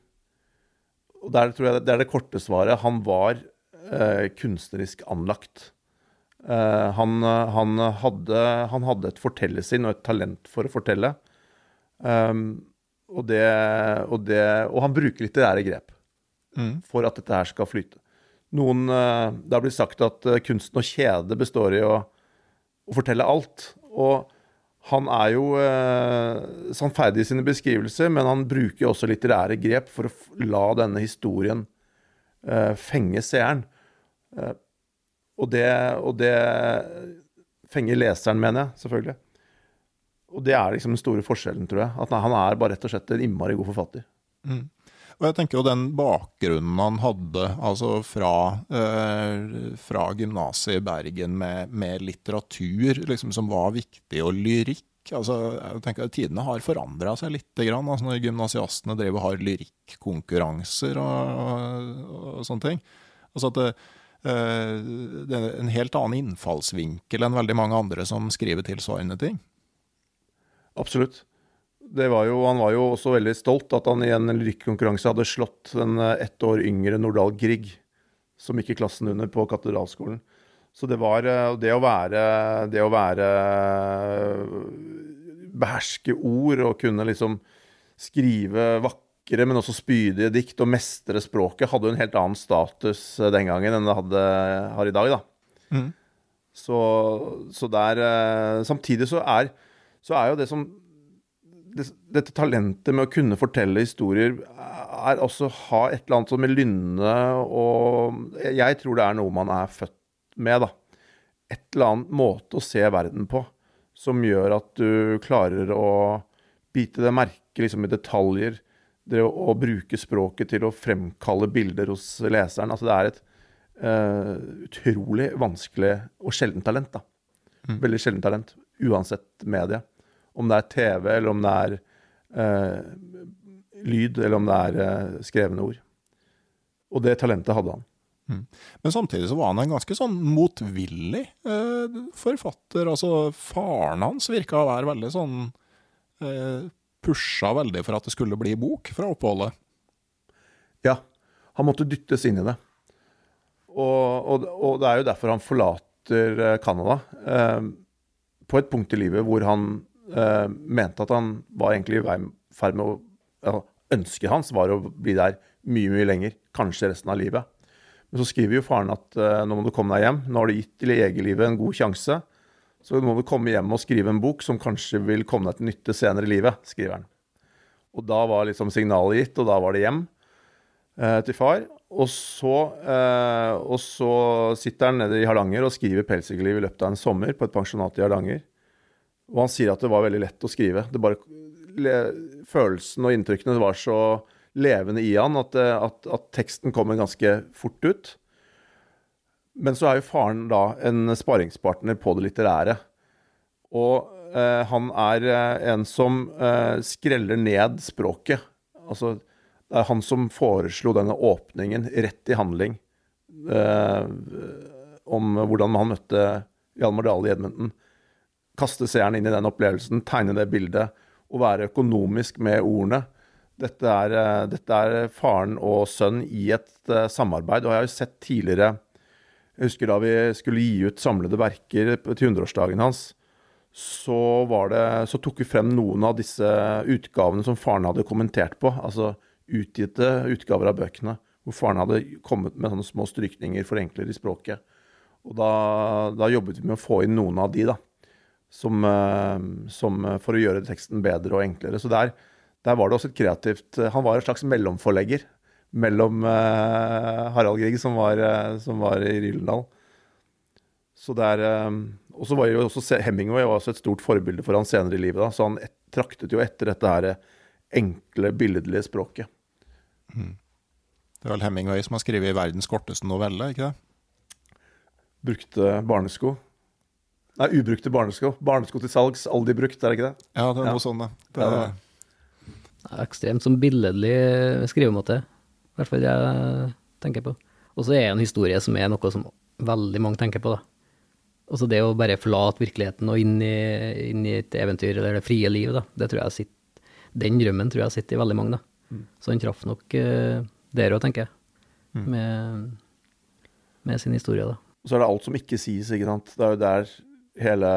Og der tror jeg Det er det korte svaret. Han var eh, kunstnerisk anlagt. Eh, han, han, hadde, han, hadde, et fortellersinn og et talent for å fortelle. Um, og, det, og, det, og, han bruker litterære grep mm. for at dette her skal flyte. Noen, eh, Det har blitt sagt at eh, kunsten å kjede består i å, å fortelle alt. Og han er jo eh, sannferdig i sine beskrivelser, men han bruker også litterære grep for å la denne historien eh, fenge seeren. Eh, og, det, og det fenger leseren, mener jeg, selvfølgelig. Og det er liksom den store forskjellen, tror jeg. At han er bare rett og slett en innmari god forfatter. Mm. Og jeg tenker jo den bakgrunnen han hadde, altså fra, eh, fra gymnaset i Bergen med, med litteratur liksom, som var viktig, og lyrikk. Altså, jeg tenker at Tidene har forandra seg litt. Grann, altså når gymnasiastene driver og har lyrikkonkurranser og, og, og, sånne ting. Altså at det, eh, det, er en helt annen innfallsvinkel enn veldig mange andre som skriver tilsvarende ting. Absolutt var jo, han var jo også veldig stolt at han i en lyrikkonkurranse hadde slått den eh, ett år yngre Nordahl Grieg, som gikk i klassen under på katedralskolen. Så det var eh, det å være Det å være Beherske ord og kunne liksom skrive vakre, men også spydige dikt og mestre språket, hadde jo en helt annen status eh, den gangen enn det hadde, har i dag, da. Mm. Så, så der Samtidig så er, så er jo det som dette talentet med å kunne fortelle historier er også ha et eller annet som med lynne og Jeg tror det er noe man er født med, da. Et eller annet måte å se verden på som gjør at du klarer å bite det merke liksom, i detaljer. Det å, å, bruke språket til å fremkalle bilder hos leseren. Altså det er et uh, utrolig vanskelig og sjeldent talent. da. Mm. Veldig sjeldent talent, uansett medie. Om det er TV, eller om det er eh, lyd, eller om det er eh, skrevne ord. Og det talentet hadde han. Men samtidig så var han en ganske sånn motvillig eh, forfatter. Altså, faren hans virka å være veldig sånn eh, Pusha veldig for at det skulle bli bok fra oppholdet. Ja, han måtte dyttes inn i det. Og, og, og det er jo derfor han forlater eh, Canada. Eh, på et punkt i livet hvor han eh, mente at han var egentlig i ferd med å ja, Ønsket hans var å bli der mye, mye lenger. Kanskje resten av livet. Men så skriver jo faren at uh, nå må du komme deg hjem. Nå har du gitt legelivet en god sjanse. Så må du komme hjem og skrive en bok som kanskje vil komme deg til nytte senere i livet, skriver han. Og da var liksom signalet gitt, og da var det hjem uh, til far. Og så, og så sitter han nede i Hardanger og skriver 'Pelsikerliv' i løpet av en sommer på et pensjonat i Hardanger. Og han sier at det var veldig lett å skrive. Det bare, le, følelsen og inntrykkene var så levende i han at, eh, at, at teksten kommer ganske fort ut. Men så er jo faren da en sparingspartner på det litterære. Og eh, han er eh, en som eh, skreller ned språket. Altså, det er han som foreslo denne åpningen rett i handling eh, om hvordan han møtte Hjalmar Dale i Edmonton. Kaste seeren inn i den opplevelsen, tegne det bildet og være økonomisk med ordene. Dette er, eh, dette er faren og sønn i et eh, samarbeid. Og jeg har jo sett tidligere Jeg husker da vi skulle gi ut samlede verker til 100-årsdagen hans. Så, det, så tok vi frem noen av disse utgavene som faren hadde kommentert på. Altså utgitte utgaver av bøkene. Hvor faren hadde kommet med sånne små strykninger, forenkler i språket. Og da, da jobbet vi med å få inn noen av de, da. Som, eh, som for å gjøre teksten bedre og enklere. Så der, der var det også et kreativt Han var en slags mellomforlegger mellom uh, Harald Grieg, som var, uh, som var i Rylendal. Så der, eh, Og så var jo også Hemingway var også et stort forbilde for han senere i livet. da, Så han et, traktet jo etter dette her enkle, billedlige språket. Det er vel Hemingway som har skrevet verdens korteste novelle, ikke det? Brukte barnesko. Nei, ubrukte barnesko. Barnesko til salgs, aldri brukt, er det ikke det? Ja, det er Ja. noe sånt, det. det Ja, er, Det er Ekstremt som billedlig skrivemåte, i hvert fall det jeg tenker på. Og så er det en historie som er noe som veldig mange tenker på, da. Også det å bare forlate virkeligheten og inn i, inn i et eventyr eller det frie liv, da. Det tror jeg sitter, den drømmen tror jeg sitter i veldig mange, da. Så han traff nok uh, der òg, tenker jeg, med, med sin historie, da. Og så er det alt som ikke sies, ikke sant. Det er jo der hele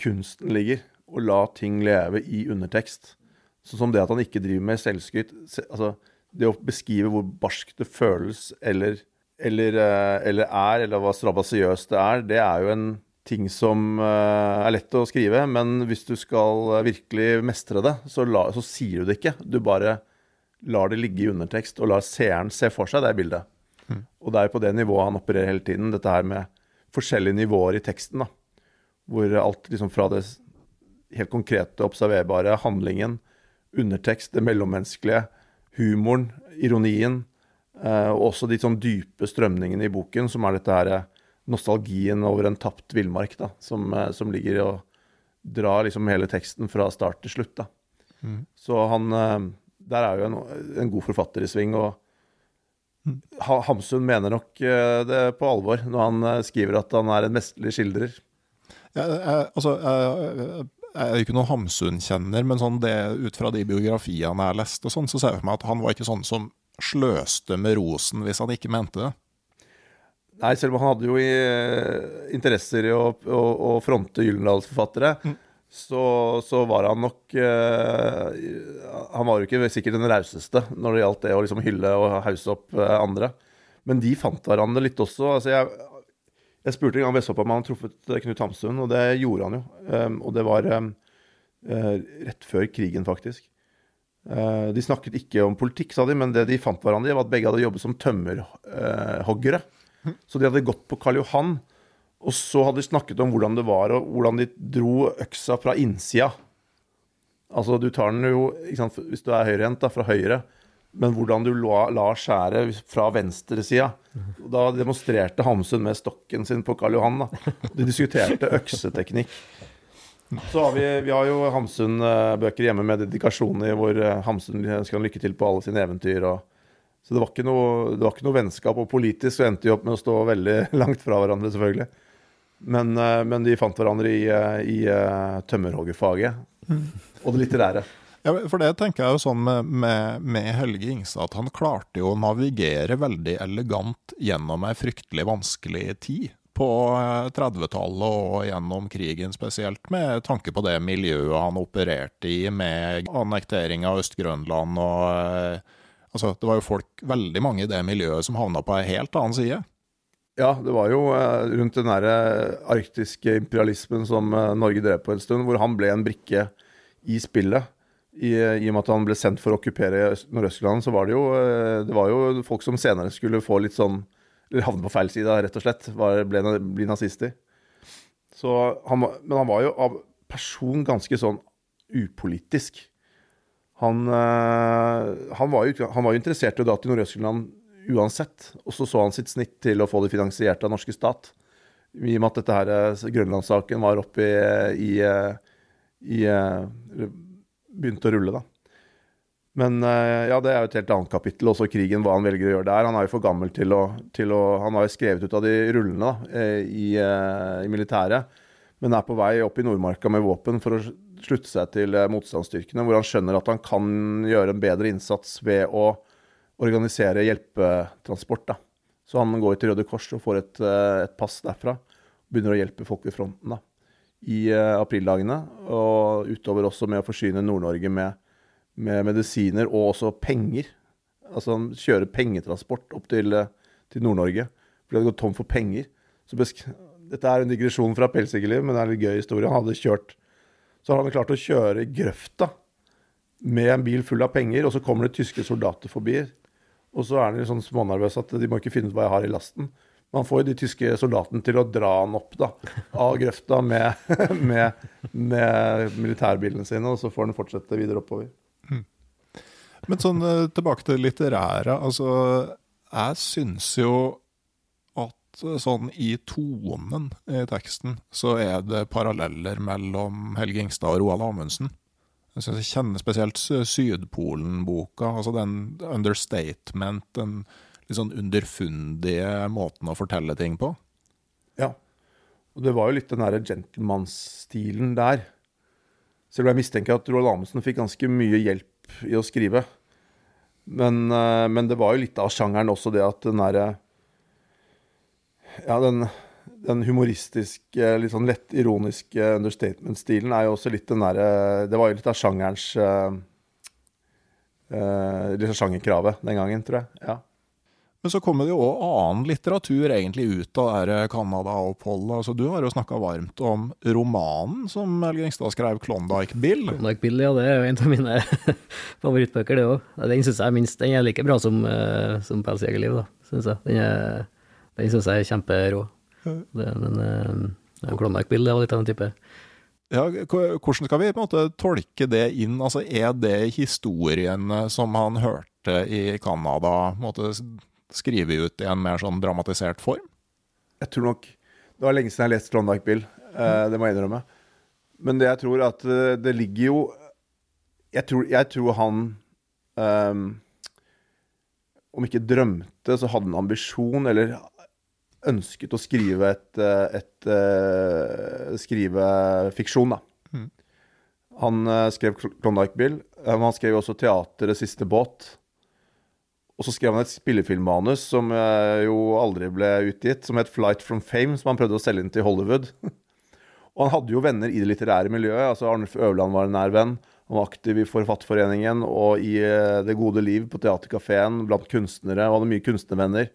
kunsten ligger. Å la ting leve i undertekst. Sånn som det at han ikke driver med selvskryt. Altså, det å beskrive hvor barskt det føles, eller, eller, eh, eller er, eller hva strabasiøst det er, det er jo en ting som eh, er lett å skrive. Men hvis du skal eh, virkelig mestre det, så, la, så sier du det ikke. Du bare lar det ligge i undertekst, og lar seeren se for seg det bildet. Og det er jo på det nivået han opererer hele tiden, dette her med forskjellige nivåer i teksten. da, Hvor alt liksom fra det helt konkrete, observerbare, handlingen, undertekst, det mellommenneskelige, humoren, ironien, eh, og også de sånn dype strømningene i boken, som er dette her eh, nostalgien over en tapt villmark, da, som, eh, som ligger og drar liksom hele teksten fra start til slutt. da. Så han Der er jo en, en god forfatter i sving. og Hamsun mener nok eh, det på alvor når han eh, skriver at han er en mesterlig skildrer. jeg, jeg, altså, jeg, jeg er ikke noen Hamsun-kjenner, men sånn det, ut fra de biografiene jeg har lest, og sånn, så ser jeg for meg at han var ikke sånn som sløste med rosen hvis han ikke mente det. Nei, selv om han hadde jo i, eh, interesser i å, å, å fronte Gyllendals-forfattere, så, så var han nok eh, Han var jo ikke sikkert den rauseste når det gjaldt det å liksom hylle og hause opp eh, andre. Men de fant hverandre litt også. Altså jeg, jeg spurte en gang Vestfold om han hadde truffet eh, Knut Hamsun, og det gjorde han jo. Um, og det var um, uh, rett før krigen, faktisk. De snakket ikke om politikk, sa de, men det de fant hverandre i, var at begge hadde jobbet som tømmerhoggere. Så de hadde gått på Karl Johan, og så hadde de snakket om hvordan det var, og hvordan de dro øksa fra innsida. Altså, du tar den jo, sant, hvis du er høyrehendt, fra høyre, men hvordan du la, la skjæret fra venstresida. Da demonstrerte Hamsun med stokken sin på Karl Johan. da. De diskuterte økseteknikk. Så har vi, vi har jo Hamsun-bøker hjemme med dedikasjon i hvor eh, Hamsun han lykke til på alle sine eventyr. og Så det var, noe, det var ikke noe vennskap. Og politisk så endte de opp med å stå veldig langt fra hverandre, selvfølgelig. Men, eh, men de fant hverandre i, eh, i uh, tømmerhoggerfaget og det litterære. Ja, for det tenker jeg jo sånn med, med, med Helge Ingstad, at han klarte jo å navigere veldig elegant gjennom ei fryktelig vanskelig tid på 30-tallet og gjennom krigen spesielt, med tanke på det miljøet han opererte i, med annektering av Øst-Grønland og Altså, det var jo folk, veldig mange i det miljøet, som havna på ei helt annen side. Ja, det var jo eh, rundt den derre arktiske imperialismen som eh, Norge drev på en stund, hvor han ble en brikke i spillet. I, I, og med at han ble sendt for å okkupere Nordøstland, så var det jo eh, Det var jo folk som senere skulle få litt sånn Eller havne på feil side, rett og slett. Var, ble, bli nazister. Så han, men han var jo av person ganske sånn upolitisk. Han, han, var, jo, han var jo interessert i å dra til Nordøstland uansett. Og så så han sitt snitt til å få det finansiert av norske stat. I og med at dette her, eh, Grønlandssaken var oppe i, i, eh, i, eh, Begynte å rulle, da. Men ja, det er jo et helt annet kapittel. Også krigen, hva han velger å gjøre der. Han er jo for gammel til å, til å Han har jo skrevet ut av de rullene da, i, i militæret, men er på vei opp i Nordmarka med våpen for å slutte seg til motstandsstyrkene, hvor han skjønner at han kan gjøre en bedre innsats ved å organisere hjelpetransport. da. Så han går til Røde Kors og får et, eh, et pass derfra. Begynner å hjelpe folk ved fronten da, i uh, aprildagene. Og utover også med å forsyne Nord-Norge med, med, medisiner og også penger. Altså han kjører pengetransport opp til, eh, til Nord-Norge. fordi han hadde gått tom for penger. Dette er en digresjon fra Pelsjegerliv, men det er en gøy historie. Han hadde kjørt Så hadde han klart å kjøre i grøfta med en bil full av penger, og så kommer det tyske soldater forbi og så er han sånn smånervøs at de må ikke finne ut hva jeg har i lasten. Man får jo de tyske soldatene til å dra han opp da, av grøfta med, med, med militærbilene sine, og så får han fortsette videre oppover. Mm. Men sånn eh, tilbake til det litterære. Altså, jeg syns jo at sånn i tonen i teksten så er det paralleller mellom Helge Ingstad og Roald Amundsen. Jeg kjenner spesielt Sydpolen-boka. altså Den understatement, den litt sånn underfundige måten å fortelle ting på. Ja. Og det var jo litt den derre gentlemanstilen der. Selv om jeg mistenker at Roald Amundsen fikk ganske mye hjelp i å skrive. Men, eh, men det var jo litt av sjangeren også, det at den derre Ja, den den humoristiske, litt sånn lett ironiske understatement-stilen er jo også litt den derre Det var jo litt av sjangerens uh, uh, Litt av sjangerkravet den gangen, tror jeg. Ja. Men så kommer det jo òg annen litteratur egentlig ut av Canada-oppholdet. Altså, du har jo snakka varmt om romanen som Helge Engstad skrev, 'Klondyke Bill'. Klondyke Bill, ja, det er jo en av mine favorittbøker, det òg. Den syns jeg minst Den er like bra som, uh, som 'Pelsjegerliv', da, syns jeg. Den, er, den syns jeg er kjemperå. Det er en, en Klondyke-bil var litt av den type. Ja, hvordan skal vi på en måte tolke det inn? Altså, Er det historien som han hørte i Canada, skrevet ut i en mer sånn dramatisert form? Jeg tror nok Det var lenge siden jeg har lest Klondyke Bill, eh, det må jeg innrømme. Men det jeg tror at eh, det ligger jo Jeg tror, jeg tror han um, Om ikke drømte, så hadde han ambisjon, eller ønsket å skrive et, eh, et, et eh, skrive fiksjon, da. Mm. Han uh, skrev Klondyke Bill. men han skrev også 'Teateret siste båt'. Og så skrev han et spillefilmmanus som jo aldri ble utgitt, som het 'Flight from Fame', som han prøvde å selge inn til Hollywood. og han hadde jo venner i det litterære miljøet. altså Arnulf Øverland var en nær venn. Han var aktiv i Forfatterforeningen og i Det gode liv på Theatercaféen blant kunstnere. Og hadde mye kunstnervenner.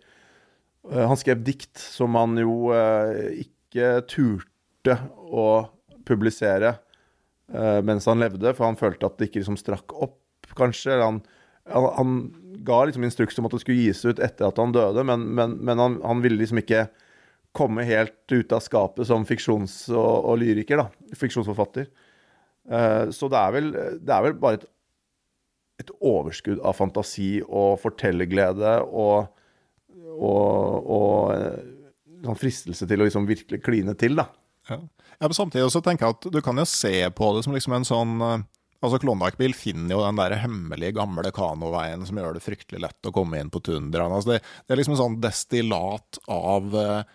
Eh, han skrev dikt som han jo eh, ikke turte å publisere eh, mens han levde, for han følte at det ikke liksom strakk opp, kanskje. Han, han, ga liksom instruks om at det skulle gis ut etter at han døde, men, men, men han, han, ville liksom ikke komme helt ut av skapet som fiksjons- og, og lyriker, da. Fiksjonsforfatter. så det er, vel, det er vel bare et, et overskudd av fantasi og fortellerglede og og, og eh, sånn fristelse til å liksom virkelig kline til, da. Ja. ja men samtidig så tenker jeg at du kan jo se på det som liksom en sånn eh, Altså Klondyke-bil finner jo den der hemmelige gamle kanoveien som gjør det fryktelig lett å komme inn på tundraen. Altså det, det, er liksom en sånn destillat av uh,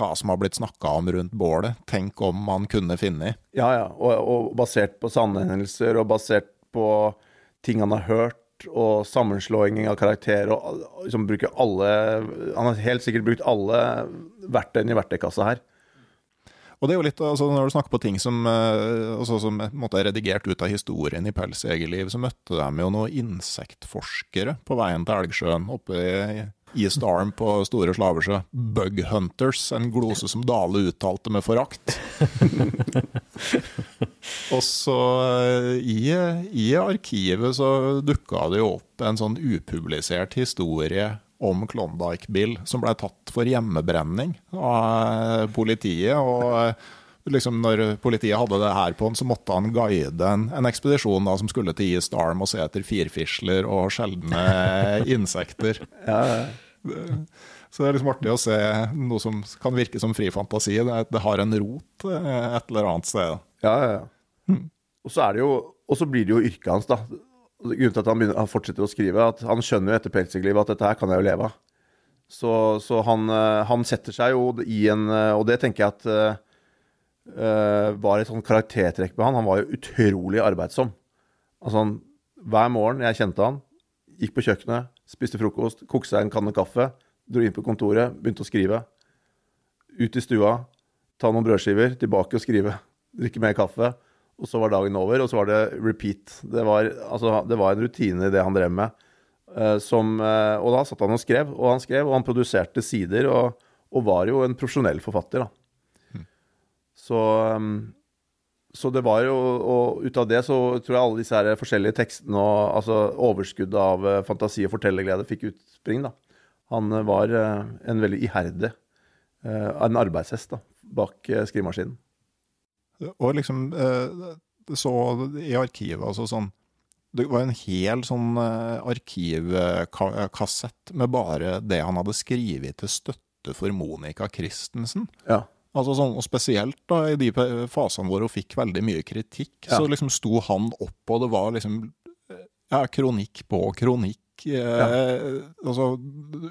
hva som har blitt snakka om rundt bålet. Tenk om man kunne funnet. Ja, ja. Og, og, basert på sanne hendelser, og basert på ting han har hørt, og sammenslåing av karakterer, og liksom bruker alle Han har helt sikkert brukt alle verktøyene i verktøykassa her. Og det er jo litt, altså Når du snakker på ting som, eh, altså, som måtte er redigert ut av historien i Pels Egerliv, så møtte de jo noen insektforskere på veien til Elgsjøen oppe i East Arm på Store Slavesjø. Bug Hunters, en glose som Dale uttalte med forakt. og så eh, i, i arkivet så dukka det jo opp en sånn upublisert historie om Klondyke Bill, som ble tatt for hjemmebrenning av politiet. og liksom når politiet hadde det her på han, så måtte han guide en, en ekspedisjon da, som skulle til East Arm og se etter firfisler og sjeldne insekter. Ja, ja. Så det er liksom artig å se noe som kan virke som fri fantasi. Det, det har en rot eh, et eller annet sted. Ja, ja, ja. Hmm. Og så er det jo, og så blir det jo yrket hans, da. Grunnen til at han, begynner, han, fortsetter å skrive, at han skjønner jo etter pelsdyrbelivet at dette her kan jeg jo leve av. Så, så han, eh, han, setter seg jo i en eh, Og det tenker jeg at var et sånn karaktertrekk med han. Han var jo utrolig arbeidsom. Altså han, Hver morgen jeg kjente han, gikk på kjøkkenet, spiste frokost, kokte seg en kanne kaffe, dro inn på kontoret, begynte å skrive. Ut i stua, ta noen brødskiver, tilbake og skrive. Drikke mer kaffe og så var dagen over, og så var det repeat. Det var, altså, det var en rutine i det han drev med. Uh, som, uh, og da satt han og skrev, og han skrev, og han produserte sider, og, og var jo en profesjonell forfatter, da. Så, um, så det var jo Og ut av det så tror jeg alle disse her forskjellige tekstene og altså overskuddet av uh, fantasi og fortellerglede fikk utspring, da. Han var en veldig iherdig En arbeidshest da, bak skrivemaskinen. Og liksom eh, Så i arkivet, altså sånn Det var en hel sånn eh, arkivkassett med bare det han hadde skrevet til støtte for Monica Christensen. Ja. Altså sånn, og Spesielt da i de fasene hvor hun fikk veldig mye kritikk, ja. så liksom sto han opp, og det var liksom ja, kronikk på kronikk. Eh, ja. Altså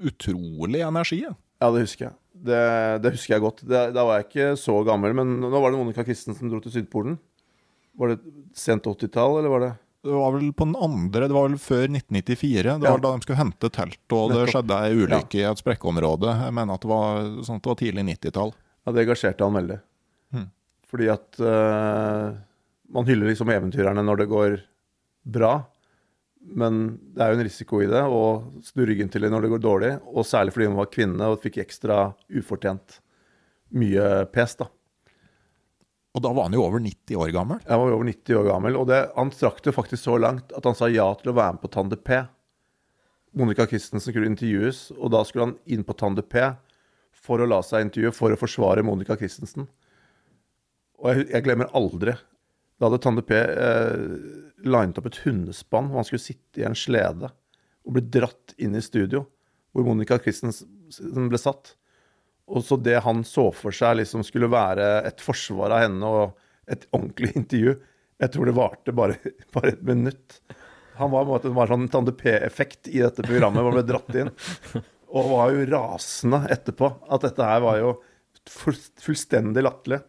utrolig energi. Ja, det husker jeg. Det, det, husker jeg godt. Det, da var jeg ikke så gammel, men nå var det Monica Christensen som dro til Sydpolen. Var det sent 80-tall, eller var det Det var vel på den andre, det var vel før 1994. Det var da de skulle hente telt, og det skjedde ei ulykke ja. i et sprekkområde. Jeg mener at det var, sånn det var tidlig 90-tall. Ja, det engasjerte han veldig. Mm. Fordi at uh, man hyller liksom eventyrerne når det går bra. Men det er jo en risiko i det å snu ryggen til det når det går dårlig. Og særlig fordi hun var kvinne og fikk ekstra ufortjent mye pes. da. Og da var han jo over 90 år gammel? Han var over 90 år gammel. Og det, han strakk det faktisk så langt at han sa ja til å være med på Tande P. Monica Christensen skulle intervjues, og da skulle han inn på Tande P for å la seg intervjue, for å forsvare Monica Christensen. Og jeg, jeg glemmer aldri Da hadde Tande P eh, linet opp et hundespann, hvor han skulle sitte i en slede og bli dratt inn i studio, hvor Monica Christensen ble satt. Og så det han så for seg liksom skulle være et forsvar av henne og et ordentlig intervju, jeg tror det varte bare, bare et minutt. Han var, det var sånn Tande P-effekt i dette programmet, hvor han ble dratt inn. Og var jo rasende etterpå. At dette her var jo fullstendig latterlig.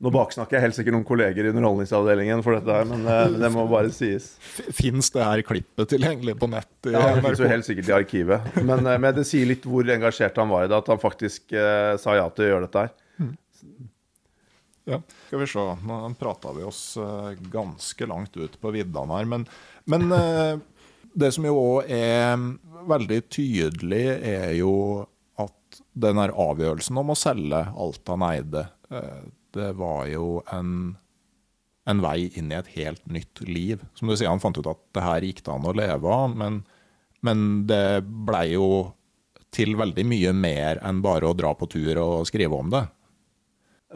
Nå baksnakker jeg helt sikkert noen kolleger i Underholdningsavdelingen for dette her, men det, det må bare sies. Fins det her klippet tilgjengelig på nett? ja, det finnes jo helt sikkert i arkivet. Men, uh, men, det sier litt hvor engasjert han var i det, at han faktisk eh, sa ja til å gjøre dette her. Mm. Ja, skal vi se. Nå prata vi oss ganske langt ut på viddene her, men, men det som jo òg er veldig tydelig, er jo at den her avgjørelsen om å selge alt han eide det var jo en, en, vei inn i et helt nytt liv. Som du sier, han fant ut at det her gikk det an å leve av, men, men det blei jo til veldig mye mer enn bare å dra på tur og skrive om det.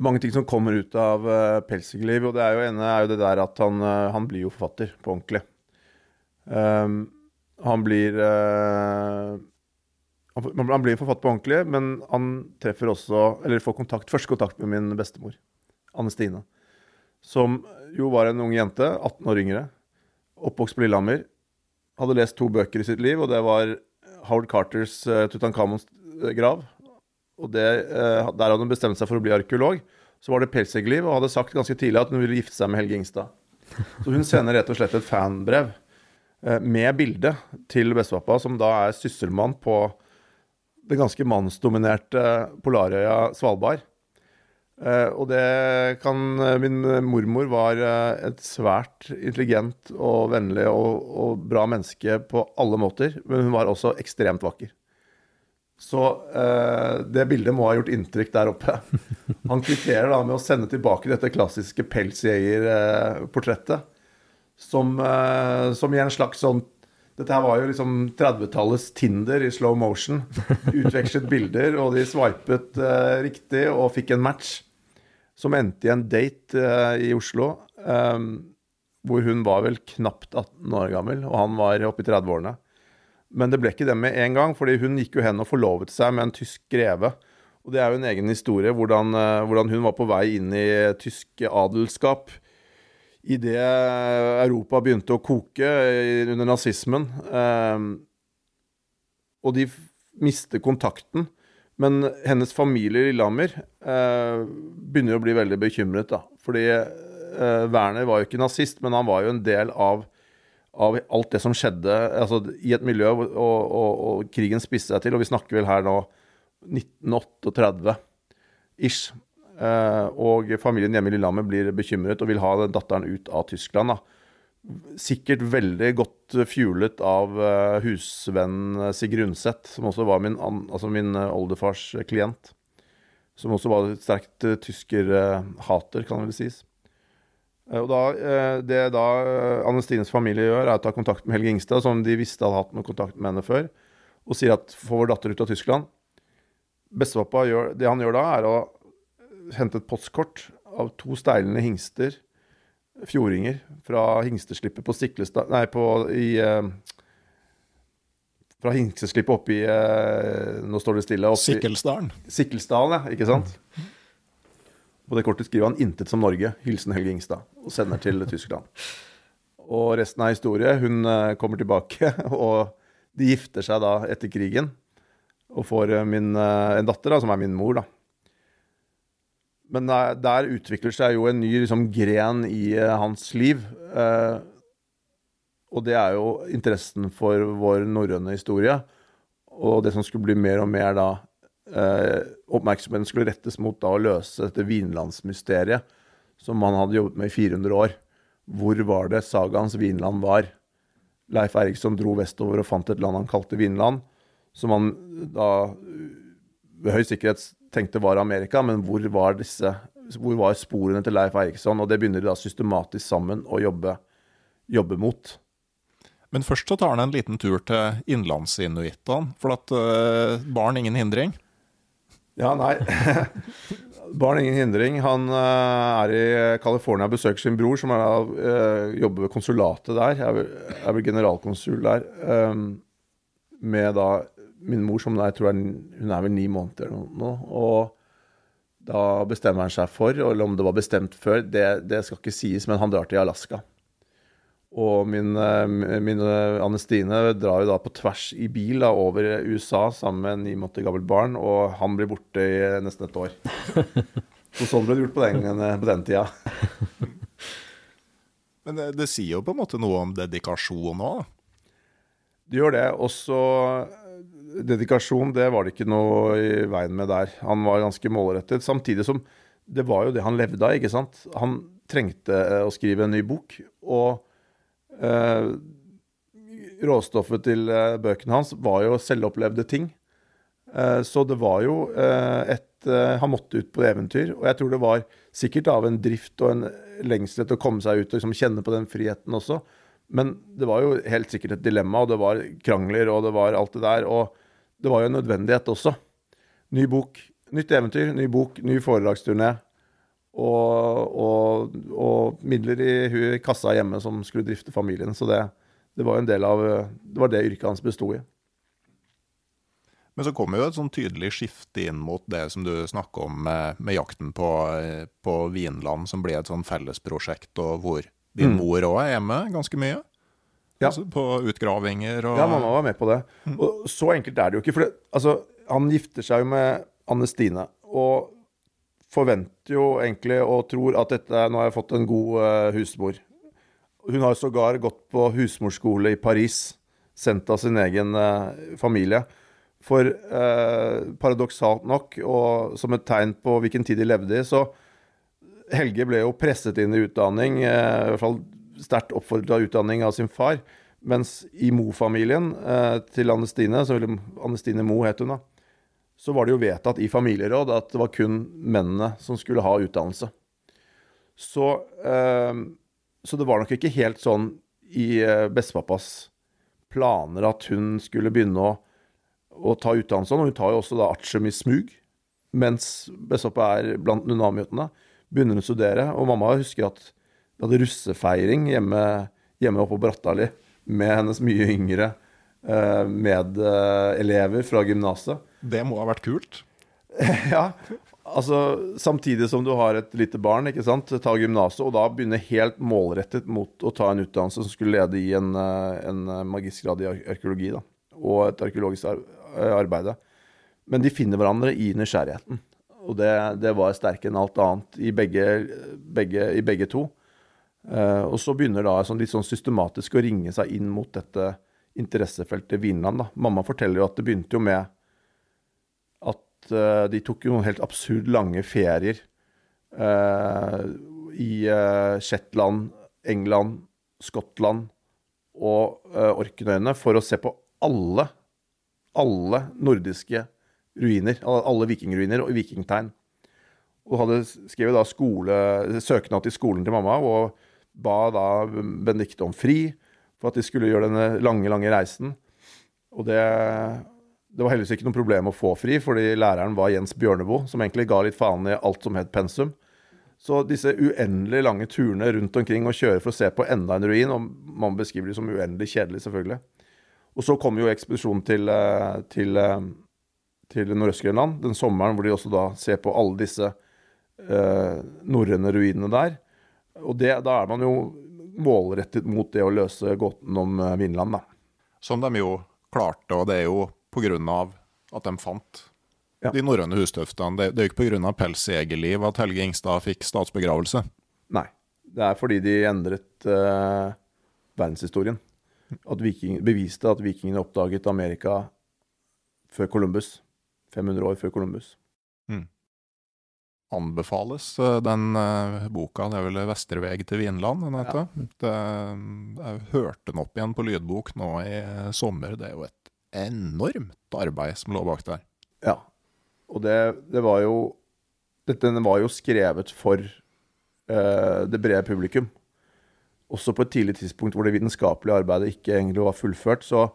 Mange ting som kommer ut av uh, eh, Pelsdyrbeliv, og det ene er jo det der at han, uh, han blir jo forfatter på ordentlig. Um, han blir uh, han blir forfatter på ordentlig, men han treffer også, eller får kontakt, første kontakt med min bestemor, Anne Stine. som jo var en ung jente, 18 år yngre, oppvokst på Lillehammer. Hadde lest to bøker i sitt liv, og det var Howard Carters uh, Tutankhamons grav. Og det, uh, Der hadde hun bestemt seg for å bli arkeolog. Så var det pelsjegerliv, og hadde sagt ganske tidlig at hun ville gifte seg med Helge Ingstad. Så hun sender rett og slett et fanbrev med bilde til bestepappa, som da er sysselmann på det ganske mannsdominerte Polarøya Svalbard. Uh, og det kan Min mormor var et svært intelligent og vennlig og, og, bra menneske på alle måter, men hun var også ekstremt vakker. Så uh, det bildet må ha gjort inntrykk der oppe. Han kvitterer da med å sende tilbake dette klassiske pelsjegerportrettet, som, som i en slags sånn dette her var jo liksom 30-tallets Tinder i slow motion. Utvekslet bilder, og de swipet uh, riktig og fikk en match. Som endte i en date uh, i Oslo, um, hvor hun var vel knapt 18 år gammel, og han var oppe i 30-årene. Men det ble ikke det med en gang, fordi hun gikk jo hen og forlovet seg med en tysk greve. Og det er jo en egen historie, hvordan, uh, hvordan hun var på vei inn i tysk adelskap idet Europa begynte å koke under nazismen, eh, og de mister kontakten Men hennes familie i Lillehammer eh, begynner å bli veldig bekymret, da. Fordi eh, Werner var jo ikke nazist, men han var jo en del av, av alt det som skjedde altså, i et miljø, og, og, og krigen spiste seg til. Og vi snakker vel her nå 1938 ish. Eh, og familien hjemme i Lillehammer blir bekymret og vil ha datteren ut av Tyskland. da. Sikkert veldig godt fjulet av husvennen husvenn Sigrid Undset, som også var min, altså min uh, oldefars klient. Som også var sterkt tyskerhater, kan det vel sies. og da, Det da Anestines familie gjør, er å ta kontakt med Helge Ingstad, som de visste hadde hatt noe kontakt med henne før, og sier at få vår datter ut av Tyskland. Bestepappa gjør, det han gjør da, er å hentet postkort av to steilende hingster, fjordinger, fra hingsteslippet på Stiklestad Nei, på i eh, Fra hingsteslippet oppe i uh, Nå står det stille. Sikkelsdalen. Sikkelsdalen, ja. Ikke sant? På det kortet skriver han 'intet som Norge', hilsen Helge Ingstad, og sender til Tyskland. Og resten av historie. Hun eh, kommer tilbake, og de gifter seg da etter krigen. Og får min, en datter, da, som er min mor, da. Men der, der, utvikler seg jo en ny liksom, gren i uh, hans liv. Uh, og det er jo interessen for vår norrøne historie. Og det som skulle bli mer og mer da uh, Oppmerksomheten skulle rettes mot da å løse dette vinlandsmysteriet som han hadde jobbet med i 400 år. Hvor var det sagaens Vinland var? Leif Eriksson dro vestover og fant et land han kalte Vinland, som han da ved høy sikkerhet tenkte var Amerika, men hvor var, disse, hvor var sporene til Leif Eriksson? Og det begynner de da systematisk sammen å jobbe, jobbe mot. Men først så tar han en liten tur til innlandsinuittene, for at uh, barn ingen hindring? Ja, nei. barn ingen hindring. Han uh, er i California og besøker sin bror, som er, uh, jobber ved konsulatet der. Er vel, er vel generalkonsul der. Um, med da min mor, som jeg tror er, hun er vel ni måneder nå. Og da bestemmer han seg for, eller om det var bestemt før, det, det skal ikke sies, men han drar til Alaska. Og min, eh, min eh, Anne Stine drar jo da på tvers i bil da, over USA sammen med en ni måneder gammelt barn, og han blir borte i nesten et år. Så sånn ble det gjort på den, på den tida. Men det, det, sier jo på en måte noe om dedikasjon òg? Det gjør det. Og så dedikasjon, det var det ikke noe i veien med der. Han var ganske målrettet. Samtidig som det var jo det han levde av, ikke sant. Han trengte eh, å skrive en ny bok, og eh, råstoffet til eh, bøkene hans var jo selvopplevde ting. Eh, så det var jo eh, et eh, Han måtte ut på eventyr, og jeg tror det var sikkert av en drift og en lengsel etter å komme seg ut og liksom kjenne på den friheten også. Men det var jo helt sikkert et dilemma, og det var krangler, og det var alt det der. Og det var jo en nødvendighet også. Ny bok, nytt eventyr, ny bok, ny foredragsturné. Og, og, og, midler i, kassa hjemme som skulle drifte familien. Så det, det var en del av Det var det yrket hans bestod i. Men så kommer jo et sånn tydelig skifte inn mot det som du snakker om med, med jakten på, på, Vinland, som ble et sånn fellesprosjekt, og hvor din mm. mor òg er hjemme ganske mye? Ja. Altså på utgravinger og Ja, mamma var med på det. Mm. Og så enkelt er det jo ikke. For det, altså, han gifter seg jo med Anne Stine, og forventer jo egentlig og tror at dette Nå har jeg fått en god uh, husmor. Hun har sågar gått på husmorskole i Paris, sendt av sin egen uh, familie. For uh, paradoksalt nok, og som et tegn på hvilken tid de levde i, så Helge ble jo presset inn i utdanning, i hvert fall sterkt oppfordret av utdanning av sin far. Mens i Mo-familien til Anne Stine, så Anne Stine Mo het hun da, så var det jo vedtatt i familieråd at det var kun mennene som skulle ha utdannelse. Så så det var nok ikke helt sånn i eh, bestepappas planer at hun skulle begynne å, å ta utdannelse. Og hun tar jo også da artium i smug mens bestepappa er blant Nunamjøtene. Begynner hun å studere. Og mamma husker at vi hadde russefeiring hjemme, hjemme oppe på Brattali med hennes mye yngre uh, medelever fra gymnaset. Det må ha vært kult? ja. Altså, Samtidig som du har et lite barn, ikke sant, ta gymnaset, og da begynne helt målrettet mot å ta en utdannelse som skulle lede i en, eh, en magistergrad i arkeologi da, og et arkeologisk eh, arbeid. Men de finner hverandre i nysgjerrigheten. Og det, det var sterkere enn alt annet i begge, begge, i begge to. Uh, og så begynner da sånn, litt sånn systematisk å ringe seg inn mot dette interessefeltet Vinland. Da. Mamma forteller jo at det begynte jo med uh, de tok jo noen helt absurd lange ferier uh, i uh, Shetland, England, Skottland og Orknøyene for å se på alle, alle nordiske ruiner, alle vikingruiner og vikingtegn. Og hadde skrevet da skole, søknad til skolen til mamma og ba da Benedicte om fri for at de skulle gjøre denne lange, lange reisen. Og det det var heldigvis ikke noe problem å få fri, fordi læreren var Jens Bjørneboe, som egentlig ga litt faen i alt som het pensum. Så disse uendelig lange turene rundt omkring og kjøre for å se på enda en ruin, og man beskriver det som uendelig kjedelig, selvfølgelig. Og så kom jo ekspedisjonen til, eh, til, eh, til Nordøst-Grønland den sommeren, hvor de også da ser på alle disse eh, norrøne ruinene der. Og det, da er man jo målrettet mot det å løse gåten om eh, Vinland, da. Som de jo klarte, og det er jo pga. at de fant ja. de norrøne hustøftene. Det, det er jo ikke pga. pelsjegerliv at Helge Ingstad fikk statsbegravelse. Nei, det er fordi de endret uh, verdenshistorien. At viking, beviste at vikingene oppdaget Amerika før Columbus. 500 år før Columbus. Anbefales eh, den uh, boka, det er vel 'Vestre veg til Vinland'? Den heter. Ja. Det, jeg hørte den opp igjen på lydbok nå i sommer. Det er jo et enormt arbeid som lå bak der. Ja. Og det, det var jo Dette var jo skrevet for uh, det brede publikum. Også på et tidlig tidspunkt hvor det vitenskapelige arbeidet ikke egentlig var fullført. Så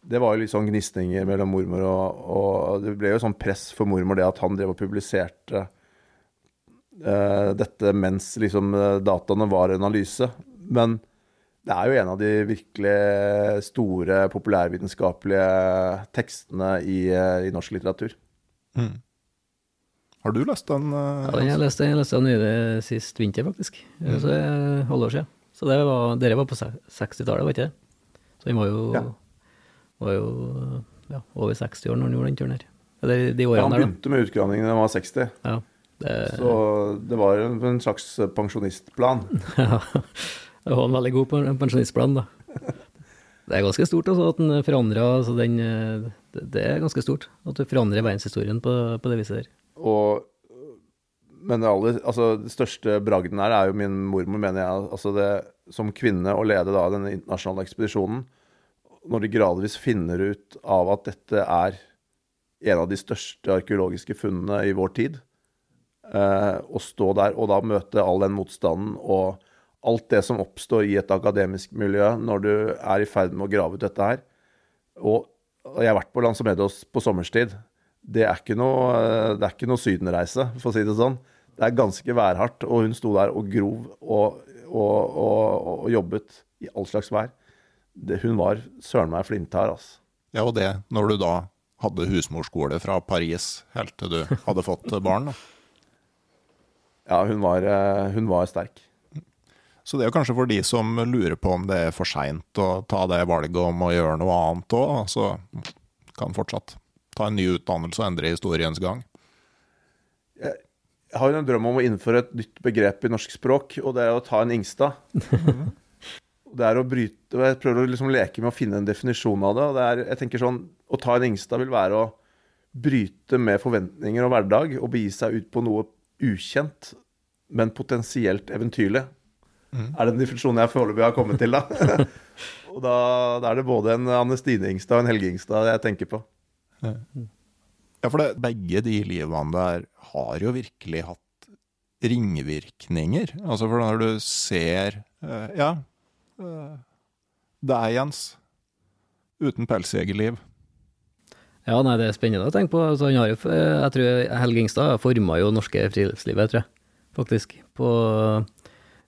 det var jo litt sånn gnisninger mellom mormor og, og Det ble jo sånn press for mormor det at han drev og publiserte dette mens liksom dataene var analyse. Men det er jo en av de virkelig store populærvitenskapelige tekstene i, i norsk litteratur. Mm. Har du lest den? Uh, ja, jeg leste, jeg leste den nylig sist vinter, faktisk. Mm. Så halvår siden. Så det var, dere var på 60-tallet, var ikke det? Så den var jo, ja. var jo ja, over 60 år når han gjorde den turen her. Eller de årene ja, han begynte med utgravningen da han var 60. Ja, det... Så det var en slags pensjonistplan. ja. Det var en veldig god pensjonistplan, da. Det er ganske stort altså, at den forandrer altså, den, Det er ganske stort at du forandrer verdenshistorien på, på det viset der. Og, men det aller altså, det største bragden her er jo min mormor, mener jeg. altså det, Som kvinne å lede da denne internasjonale ekspedisjonen, når de gradvis finner ut av at dette er en av de største arkeologiske funnene i vår tid, eh, å stå der og da møte all den motstanden og alt det som oppstår i et akademisk miljø når du er i ferd med å grave ut dette her. Og, og jeg har vært på Lanzamedos på sommerstid. Det er ikke noe, det er ikke noe sydenreise, for å si det sånn. Det er ganske værhardt, og hun sto der og grov og, og, og jobbet i all slags vær. Det, hun var søren meg flinthard, altså. Ja, og det når du da hadde husmorskole fra Paris helt til du hadde fått barn. Da. Ja, hun var, eh, hun var sterk. Så det er jo kanskje for de som lurer på om det er for seint å ta det valget om å gjøre noe annet òg, så kan fortsatt ta en ny utdannelse og endre historiens gang. Jeg har jo en drøm om å innføre et nytt begrep i norsk språk, og det er å ta en Ingstad. det er å bryte Jeg prøver å liksom leke med å finne en definisjon av det. og det er, jeg tenker sånn, Å ta en Ingstad vil være å bryte med forventninger og hverdag og begi seg ut på noe ukjent, men potensielt eventyrlig. Mm. Er det den definisjon jeg foreløpig har kommet til, da? og da, da, er det både en Anne Stine Ingstad og en Helge Ingstad jeg tenker på. Ja, for det, begge de livene der har jo virkelig hatt ringvirkninger. Altså for når du ser uh, Ja, uh, det er Jens. Uten pelsjegerliv. Ja, nei, det er spennende å tenke på. Altså, han har jo, eh, jeg tror Helge Ingstad forma jo norske friluftslivet, tror jeg, faktisk. På,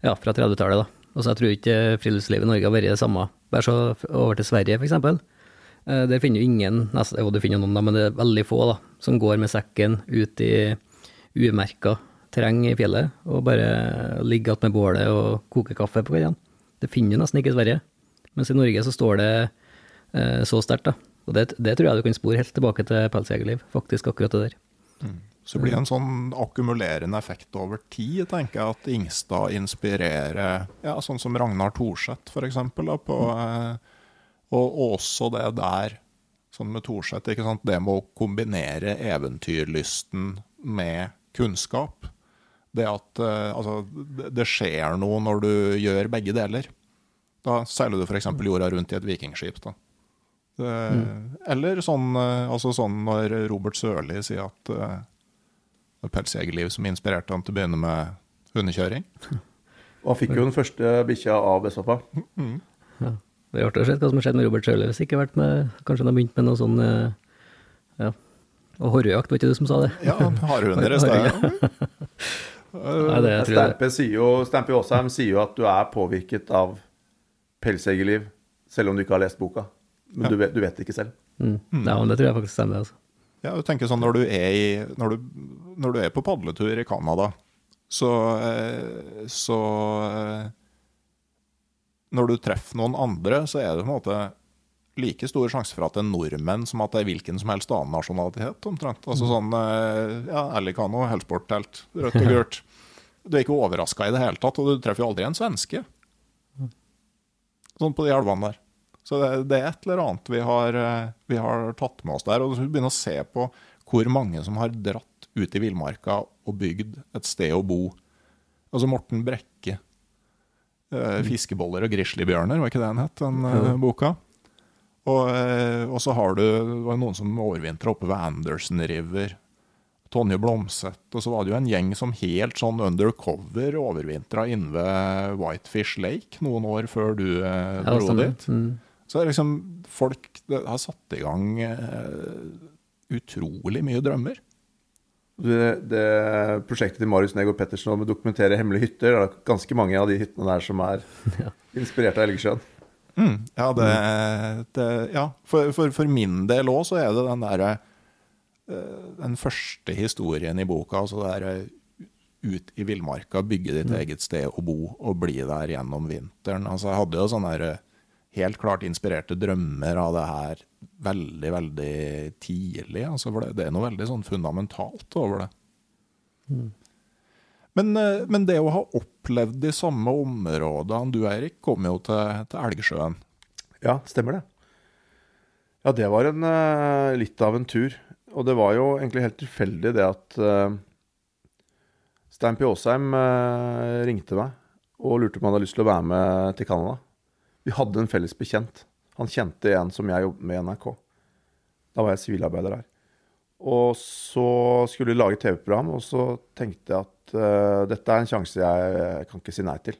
ja, fra 30-tallet, da. Altså, jeg tror ikke friluftslivet i Norge har vært det samme. Bare så over til Sverige, f.eks. Eh, der finner jo ingen, nesten, jo du finner noen da, men det er veldig få da, som går med sekken ut i umerka terreng i fjellet og bare ligger igjen med bålet og koker kaffe på kveldene. Det finner du nesten ikke i Sverige. Mens i Norge så står det eh, så sterkt, da. Og det, det, tror jeg du kan spore helt tilbake til pelsjegerliv, faktisk akkurat det der. Mm. Så blir en sånn akkumulerende effekt over tid, tenker jeg, at Ingstad inspirerer ja, sånn som Ragnar Thorseth, f.eks. Eh, og også det der, sånn med Thorseth, ikke sant? det med å kombinere eventyrlysten med kunnskap. Det at eh, altså, det skjer noe når du gjør begge deler. Da seiler du f.eks. jorda rundt i et vikingskip. da. Mm. Eller sånn, eh, altså sånn, når Robert Sørli sier at uh, det var pelsjegerliv som inspirerte ham til å begynne med hundekjøring. Og han fikk jo den første bikkja av bestefar. Mm. Ja. Det er artig å se hva som har skjedd med Robert Sørli hvis ikke vært med Kanskje han har begynt med noe sånn uh, ja. Og horrejakt, var ikke du som sa det? Ja, hardhunder i stedet. Sier jo, Stampe Aasheim sier jo at du er påvirket av pelsjegerliv, selv om du ikke har lest boka. Men du vet, du, vet, det ikke selv. Mm. Ja, men det tror jeg faktisk stemmer. altså. Ja, du tenker sånn Når du er, i, når du, når du er på padletur i Canada, så, eh, så eh, Når du treffer noen andre, så er det på en måte like stor sjanse for at det er nordmenn som at det er hvilken som helst annen nasjonalitet. omtrent. Altså mm. sånn eh, ja, Alicano, helsporttelt, rødt og gult. Du er ikke overraska i det hele tatt, og du treffer jo aldri en svenske. Mm. Sånn på de elvene der. Så det, det, er et eller annet vi har, eh, vi har, tatt med oss der. Og så begynner å se på hvor mange som har dratt ut i villmarka og bygd et sted å bo. Altså Morten Brekke. Eh, 'Fiskeboller og grizzlybjørner', var ikke det den het, den eh, boka? Og, og, så har du det var noen som overvintra oppe ved Anderson River. Tonje Blomseth. Og så var det jo en gjeng som helt sånn undercover overvintra inne ved Whitefish Lake noen år før du dro dit. Mm. Så er liksom folk har satt i gang uh, utrolig mye drømmer. Det, det prosjektet til Marius Negård Pettersen om å dokumentere hemmelige hytter, det er ganske mange av de hyttene der som er inspirert av Elgesjøen. Mm, ja, det, det, ja. For, for, for, min del òg så er det den derre uh, Den første historien i boka, altså det derre ut i villmarka, bygge ditt mm. eget sted å bo og bli der gjennom vinteren. Altså, jeg hadde jo sånn derre helt klart inspirerte drømmer av det her veldig, veldig tidlig. Altså, for det, det, er noe veldig sånn fundamentalt over det. Mm. Men, eh, men, det å ha opplevd de samme områdene Du, Eirik, kom jo til, til Elgsjøen. Ja, stemmer det. Ja, det var en, uh, litt av en tur. Og det var jo egentlig helt tilfeldig det at uh, Stein P. Aasheim uh, ringte meg og lurte på om han hadde lyst til å være med til Canada. Vi hadde en felles bekjent. Han kjente en som jeg jobbet med i NRK. Da var jeg sivilarbeider der. Og så skulle vi lage TV-program, og så tenkte jeg at uh, dette er en sjanse jeg kan ikke si nei til.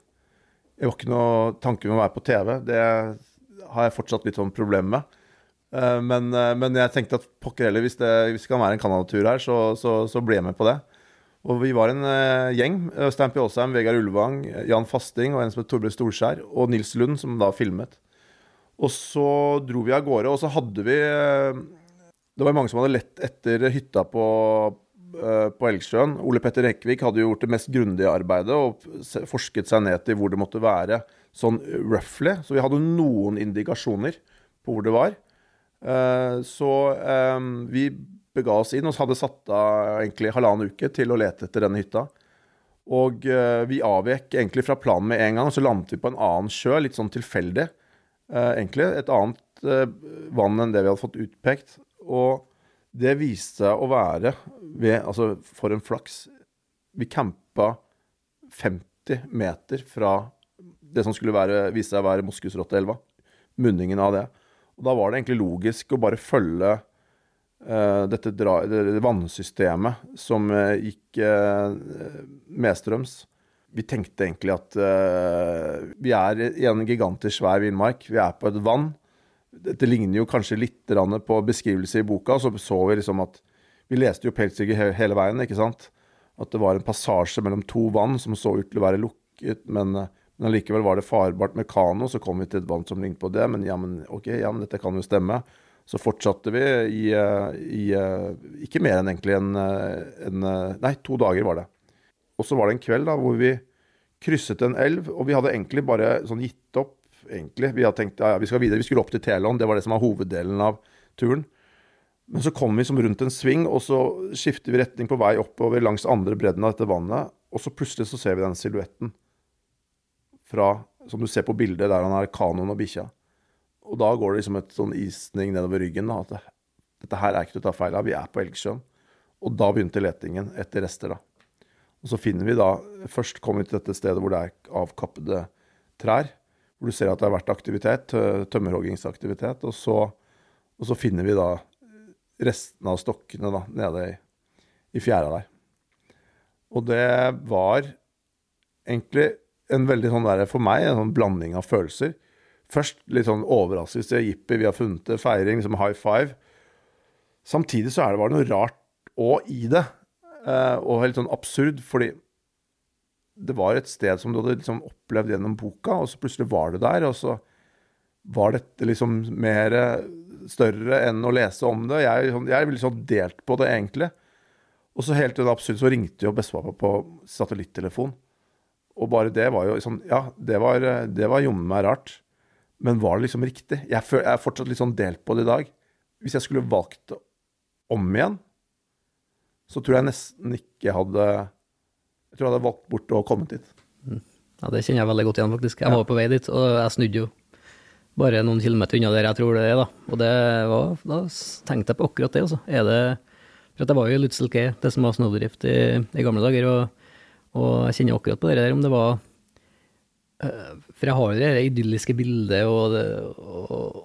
Jeg var ikke noe tanke med å være på TV. Det har jeg fortsatt litt sånn problemer med. Uh, men, uh, men, jeg tenkte at pokker heller, hvis det, hvis det kan være en Canada-tur her, så, så, så blir jeg med på det. Og vi var en uh, gjeng. Stein P. Aasheim, Vegard Ulvang, Jan Fasting og en som het Torbjørn Storskjær, og Nils Lund, som da filmet. Og så dro vi av gårde, og så hadde vi uh, Det var mange som hadde lett etter hytta på, uh, på Elgsjøen. Ole Petter Rekvik hadde jo gjort det mest grundige arbeidet og forsket seg ned til hvor det måtte være, sånn roughly. Så vi hadde noen indikasjoner på hvor det var. Eh, Så eh, vi bega oss inn og hadde satt av egentlig halvannen uke til å lete etter denne hytta. Og eh, vi avvek egentlig fra planen med en gang, og så landet vi på en annen sjø, litt sånn tilfeldig. eh, egentlig. Et annet eh, vann enn det vi hadde fått utpekt. Og det viste seg å være ved Altså, for en flaks. Vi campa 50 meter fra det som skulle være, vise seg å være Moskusrotteelva. Munningen av det. Og da var det egentlig logisk å bare følge dette dra, det, vannsystemet som eh, gikk eh, medstrøms. Vi tenkte egentlig at eh, vi er i en gigantisk svær villmark. Vi er på et vann. Dette ligner jo kanskje litt på beskrivelse i boka. Så så vi liksom at Vi leste jo Pelsiger hele veien, ikke sant? At det var en passasje mellom to vann som så ut til å være lukket, men, eh, men allikevel var det farbart med kano. Så kom vi til et vann som lignet på det, men ja, men ok, ja, dette kan jo stemme. Så fortsatte vi i, eh, i eh, ikke mer enn egentlig en, eh, en Nei, to dager var det. Og så var det en kveld da, hvor vi krysset en elv, og vi hadde egentlig bare sånn gitt opp. egentlig. Vi hadde tenkt ja, ja, vi skal videre. Vi skulle opp til Telon, det var det som var hoveddelen av turen. Men så kom vi som rundt en sving, og så skifter vi retning på vei oppover langs andre bredden av dette vannet, og så plutselig så ser vi den silhuetten fra, som du ser på bildet der han har kanoen og bikkja. Og da går det liksom et sånn isning nedover ryggen. at det, Dette her er ikke til å ta feil av, vi er på Elgsjøen. Og da begynte letingen etter rester, da. Og så finner vi da Først kommer vi til dette stedet hvor det er avkappede trær. Hvor du ser at det har vært aktivitet, tømmerhoggingsaktivitet. Og så, og så finner vi da restene av stokkene da, nede i, i fjæra der. Og det var egentlig en veldig sånn der, for meg, en sånn blanding av følelser. Først litt sånn overraskelse, jippi, vi har funnet det, feiring, som high five. Samtidig så er det, var det noe rart òg i det, eh, og helt sånn absurd, fordi det var et sted som du hadde liksom opplevd gjennom boka, og så plutselig var du der, og så var dette liksom mer eh, større enn å lese om det. Jeg, sånn- jeg ville sånn delt på det, egentlig. Og så helt sånn absurd så ringte jo bestefar på satellittelefon. Og bare det var jo sånn Ja, det var, det var jommen meg rart. Men var det liksom riktig? Jeg, er fortsatt litt sånn delt på det i dag. Hvis jeg skulle valgt det om igjen, så tror jeg nesten ikke hadde Jeg tror jeg hadde valgt bort å komme dit. Ja, det kjenner jeg veldig godt igjen, faktisk. Jeg var på vei dit, og jeg snudde jo bare noen kilometer unna der jeg tror det er, da. Og det var, da tenkte jeg på akkurat det, altså. Er det For at jeg var jo i Lutzelke, det som var snowdrift i, i gamle dager, og, og jeg kjenner akkurat på det der, om det var eh, For jeg har jo det idylliske bildet og, og,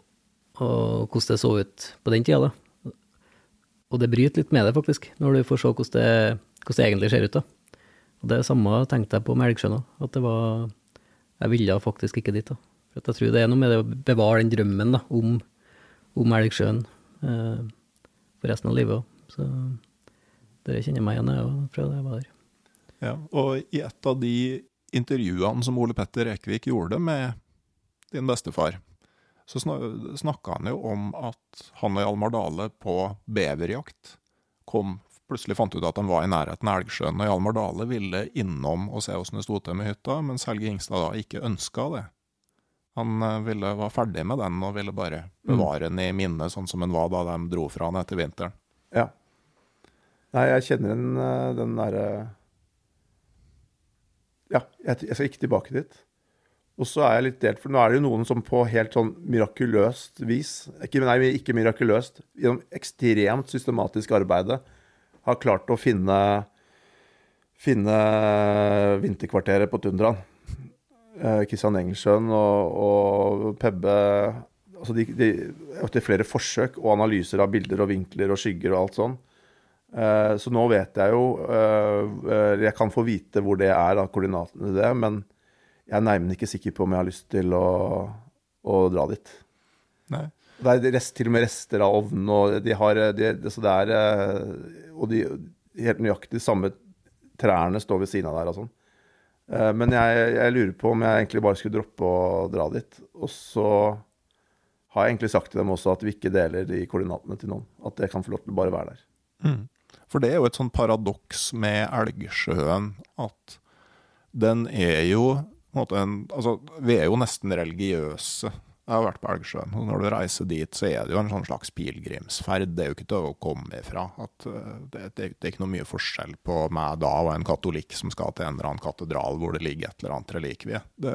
og hvordan det så ut på den tida, da. Og det bryter litt med det, faktisk, når du får se hvordan det, hvordan det egentlig ser ut, da. Og det samme tenkte jeg på med Elgsjøen at det var Jeg ville faktisk ikke dit, da. For jeg tror det er noe med det å bevare den drømmen da, om, om Elgsjøen eh, for resten av livet òg. Så det kjenner meg igjen jeg òg, fra da jeg var der. Ja, og i et av de intervjuene som Ole Petter Ekvik gjorde med din bestefar, så snakka han jo om at han og Hjalmar Dale på beverjakt kom plutselig fant ut at de var i nærheten av Elgsjøen, og Hjalmar Dale ville innom og se åssen det sto til med hytta, mens Helge Ingstad da ikke ønska det. Han eh, ville var ferdig med den og ville bare bevare den i minnet, sånn som den var da de dro fra den etter vinteren. Ja. Nei, jeg kjenner den, eh, den derre Ja, jeg, jeg skal ikke tilbake dit. Og så er jeg litt delt, for nå er det jo noen som på helt sånn mirakuløst vis ikke, Nei, ikke mirakuløst. Gjennom ekstremt systematisk arbeide har klart å finne finne vinterkvarteret på tundraen. Eh, Kristian Engelsjøen og, og Pebbe altså de, de, Etter flere forsøk og analyser av bilder og vinkler og skygger og alt sånn. Eh, så nå vet jeg jo eh, Jeg kan få vite hvor det er, da, koordinatene til det, men jeg er nærmere ikke sikker på om jeg har lyst til å, å dra dit. Nei. Det er rest, til og med rester av ovnen, og de har de, det, Så det er eh, Og de helt nøyaktig samme trærne står ved siden av der og sånn. Eh, Men jeg, jeg lurer på om jeg egentlig bare skulle droppe å dra dit. Og så har jeg egentlig sagt til dem også at vi ikke deler de koordinatene til noen. At det kan få lov til å bare være der. Mm. For det er jo et sånn paradoks med Elgsjøen at den er jo en en, altså, Vi er jo nesten religiøse. Jeg har vært på Elgsjøen, og når du reiser dit, så er det jo en sånn slags pilegrimsferd. Det er jo ikke til å komme ifra. At, uh, det, det, det, er ikke noe mye forskjell på meg da og en katolikk som skal til en eller annen katedral hvor det ligger et eller annet relikvie. Det,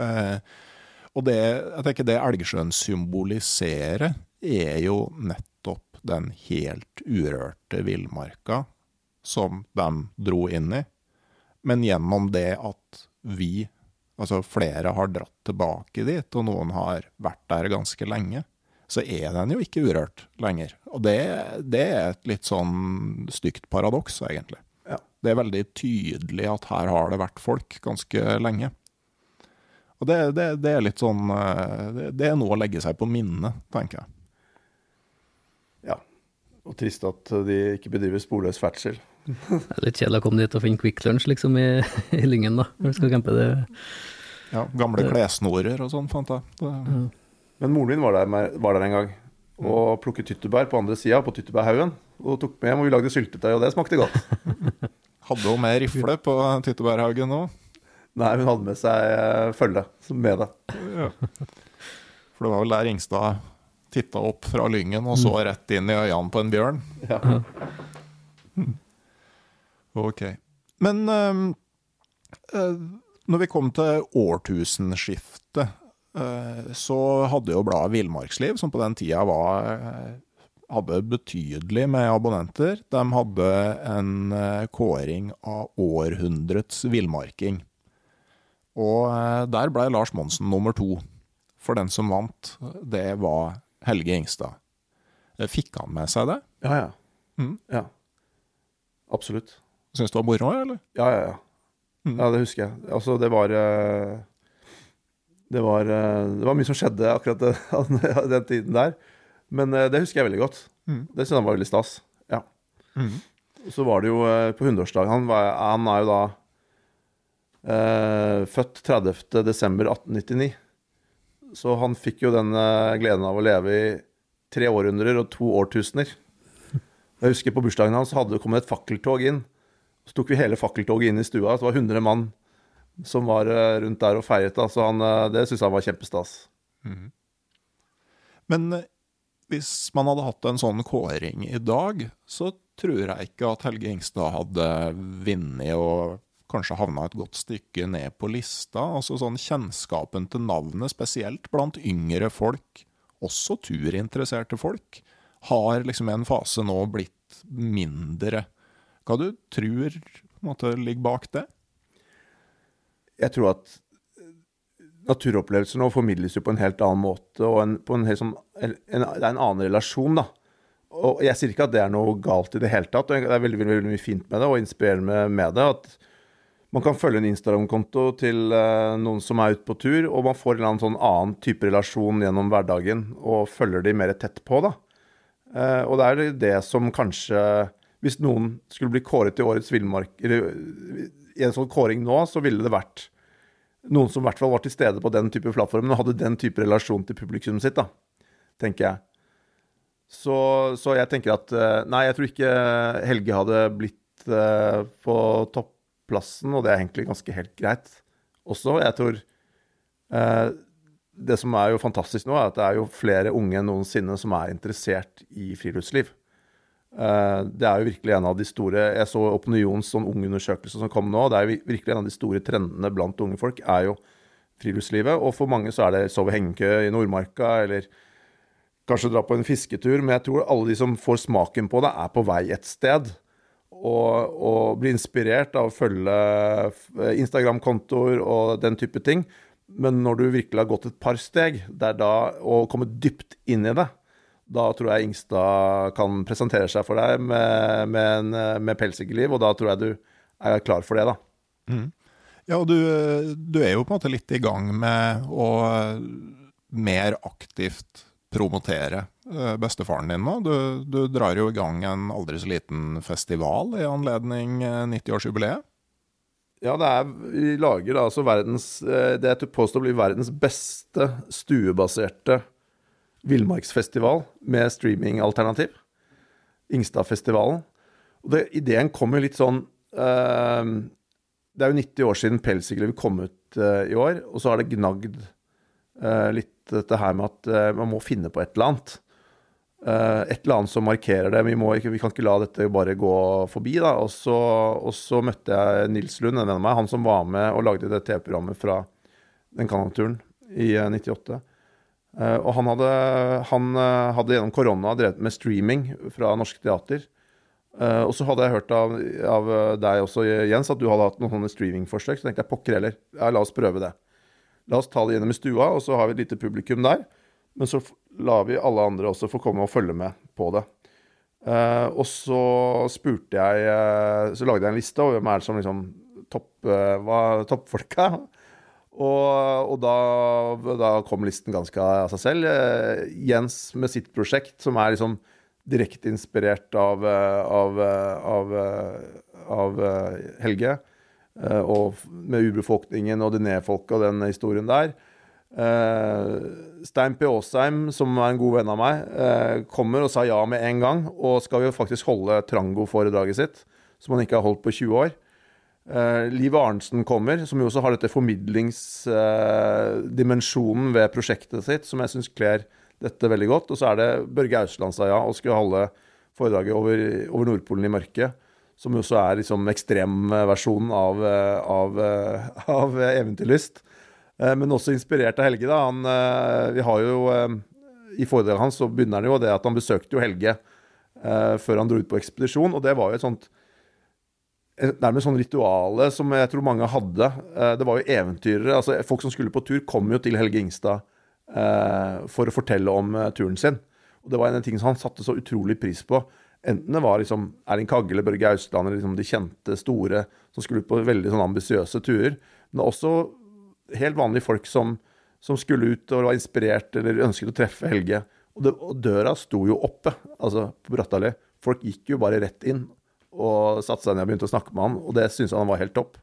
og det, jeg tenker det Elgsjøen symboliserer, er jo nettopp den helt urørte villmarka som de dro inn i. Men gjennom det at vi altså flere har dratt tilbake dit, og noen har vært der ganske lenge, så er den jo ikke urørt lenger. Og det, det er et litt sånn stygt paradoks, egentlig. Ja. Det er veldig tydelig at her har det vært folk ganske lenge. Og det, det, det er litt sånn det, det er noe å legge seg på minnet, tenker jeg. Ja. Og trist at de ikke bedriver sporløs ferdsel. Det er litt kjedelig å komme dit og finne Quick Lunch liksom i, i Lyngen, da, når du skal campe. det. Ja, gamle klessnorer og sånn, fant jeg. Det, Men moren min var der, med- var der en gang og plukket tyttebær på andre sida, på tyttebærhaugen. Og tok med hjem, og vi lagde syltetøy, og det smakte godt. hadde hun med rifle på Tyttebærhaugen òg? Nei, hun hadde med seg eh, følge med det. For det var vel der Ingstad titta opp fra lyngen og så rett inn i øynene på en bjørn. Ja. Ok. Men eh, når vi kom til årtusenskiftet, øh, så hadde jo bladet Villmarksliv, som på den tida var eh, hadde betydelig med abonnenter. De hadde en kåring av århundrets villmarking. Og der ble Lars Monsen nummer to. For den som vant, det var Helge Ingstad. Fikk han med seg det? Ja, ja. Mm. ja. Absolutt. Syns du det var moro, eller? Ja, ja, ja. Ja, det husker jeg. Altså, det var eh, Det var, eh, det var mye som skjedde akkurat den, den tiden der. Men eh, det husker jeg veldig godt. Mm. Det synes jeg var veldig stas. Ja. Mm. Så var det jo på 100-årsdagen han, han er jo da eh, født 30. desember 1899. Så han fikk jo den gleden av å leve i tre århundrer og to årtusener. Jeg husker på bursdagen hans hadde det kommet et fakkeltog inn. Så tok vi hele fakkeltoget inn i stua. Det var 100 mann som var eh, rundt der og feiret. Da. Så han, eh, det syntes han var kjempestas. Men eh, hvis man hadde hatt en sånn kåring i dag, så tror jeg ikke at Helge Ingstad hadde vunnet og kanskje havna et godt stykke ned på lista. Altså sånn kjennskapen til navnet, spesielt blant yngre folk, også turinteresserte folk, har liksom i en fase nå blitt mindre. Hva du tror måte, ligger bak det? Jeg tror at naturopplevelsen naturopplevelser nå formidles jo på en helt annen måte, og en, en sånn, en, det er en annen relasjon, da. Og jeg sier ikke at det er noe galt i det hele tatt, og det er veldig, veldig, veldig mye fint med det, og inspirerende med det. at man kan følge en Instagram-konto til uh, noen som er ute på tur, og man får en annen sånn annen type relasjon gjennom hverdagen, og følger de mer tett på, da. Uh, og det er det som kanskje Hvis noen skulle bli kåret til årets villmark I en sånn kåring nå, så ville det vært noen som i hvert fall var til stede på den type plattformen og hadde den type relasjon til publikum sitt, da, tenker jeg. Så, så jeg tenker at eh, Nei, jeg tror ikke Helge hadde blitt eh, på topplassen, og det er egentlig ganske helt greit også. Jeg tror eh, Det som er jo fantastisk nå, er at det er jo flere unge enn noensinne som er interessert i friluftsliv. Eh, det er jo virkelig en av de store Jeg så Opinions sånn ungeundersøkelse som kom nå. Det er jo virkelig en av de store trendene blant unge folk er jo friluftslivet. Og for mange så er det sove i hengekøye i Nordmarka, eller kanskje dra på en fisketur. Men jeg tror alle de som får smaken på det, er på vei et sted. Og, og blir inspirert av å følge eh, Instagram-kontoer og den type ting. Men når du virkelig har gått et par steg, det er da, å komme dypt inn i det, da tror jeg Ingstad kan presentere seg for deg med, med, en, med pelsegeliv, og da tror jeg du er klar for det, da. Ja, og du, du er jo på en måte litt i gang med å mer aktivt promotere eh, bestefaren din nå. Du, du drar jo i gang en aldri så liten festival i anledning eh, 90-årsjubileet. Ja, det er, vi lager altså verdens eh, Det jeg påstår blir verdens beste stuebaserte villmarksfestival med streamingalternativ. Ingstadfestivalen. Og det, ideen kom jo litt sånn uh, Det er jo 90 år siden Pelsdyrlivet kom ut uh, i år, og så har det gnagd uh, litt dette her med at eh, man må finne på et eller annet. Et eller annet som markerer det. Vi, må vi kan ikke la dette bare gå forbi. da. Og så, og så møtte jeg Nils Lund, en venn av meg, han som var med og lagde det TV-programmet fra den Canada-turen i eh, 98. Eh, og han hadde, han eh, hadde gjennom korona drevet med streaming fra Norsk Teater. Eh, og så hadde jeg hørt av, av deg også, Jens, at du hadde hatt noen sånne streamingforsøk. Så tenkte jeg pokker heller, ja, la oss prøve det. La oss ta det gjennom i stua, og så har vi et lite publikum der. Men så lar vi alle andre også få komme og følge med på det. Og så spurte jeg Så lagde jeg en liste over hvem er det som liksom topp, var toppfolka. Og, og da, da kom listen ganske av seg selv. Eh, Jens med sitt prosjekt, som er liksom direkte inspirert av, eh, av, eh, av, av Helge. Og med urbefolkningen og Diné-folket og den historien der. Stein P. Aasheim, som er en god venn av meg, kommer og sa ja med en gang. Og skal jo faktisk holde Trango-foredraget sitt, som han ikke har holdt på 20 år. Uh, Liv Arntzen kommer, som jo også har dette formidlingsdimensjonen ved prosjektet sitt, som jeg syns kler dette veldig godt. Og så er det Børge Ausland sa ja, og skulle holde foredraget over, over Nordpolen i mørket. Som jo også er liksom ekstremversjonen av, eh, av, eh, av eventyrlyst. Uh, Men også inspirert av Helge. da. Han, eh, vi har jo, eh, I foredraget hans så begynner han jo det at han besøkte jo Helge eh, før han dro ut på ekspedisjon. Og det var jo et sånt nærmest sånn rituale som jeg tror mange hadde. Eh, Det var jo eventyrere. altså Folk som skulle på tur, kom jo til Helge Ingstad eh, for å fortelle om eh, turen sin. Og Det var en av de tingene han satte så utrolig pris på. Enten det var liksom Erling Kagge eller Børge Austland eller liksom de kjente store som skulle på veldig sånn ambisiøse turer. Men også helt vanlige folk som, som skulle ut og var inspirert eller ønsket å treffe Helge. Og, det, og døra sto jo oppe altså på Brattali. Folk gikk jo bare rett inn og satte seg ned og begynte å snakke med han, og det syntes han var helt topp.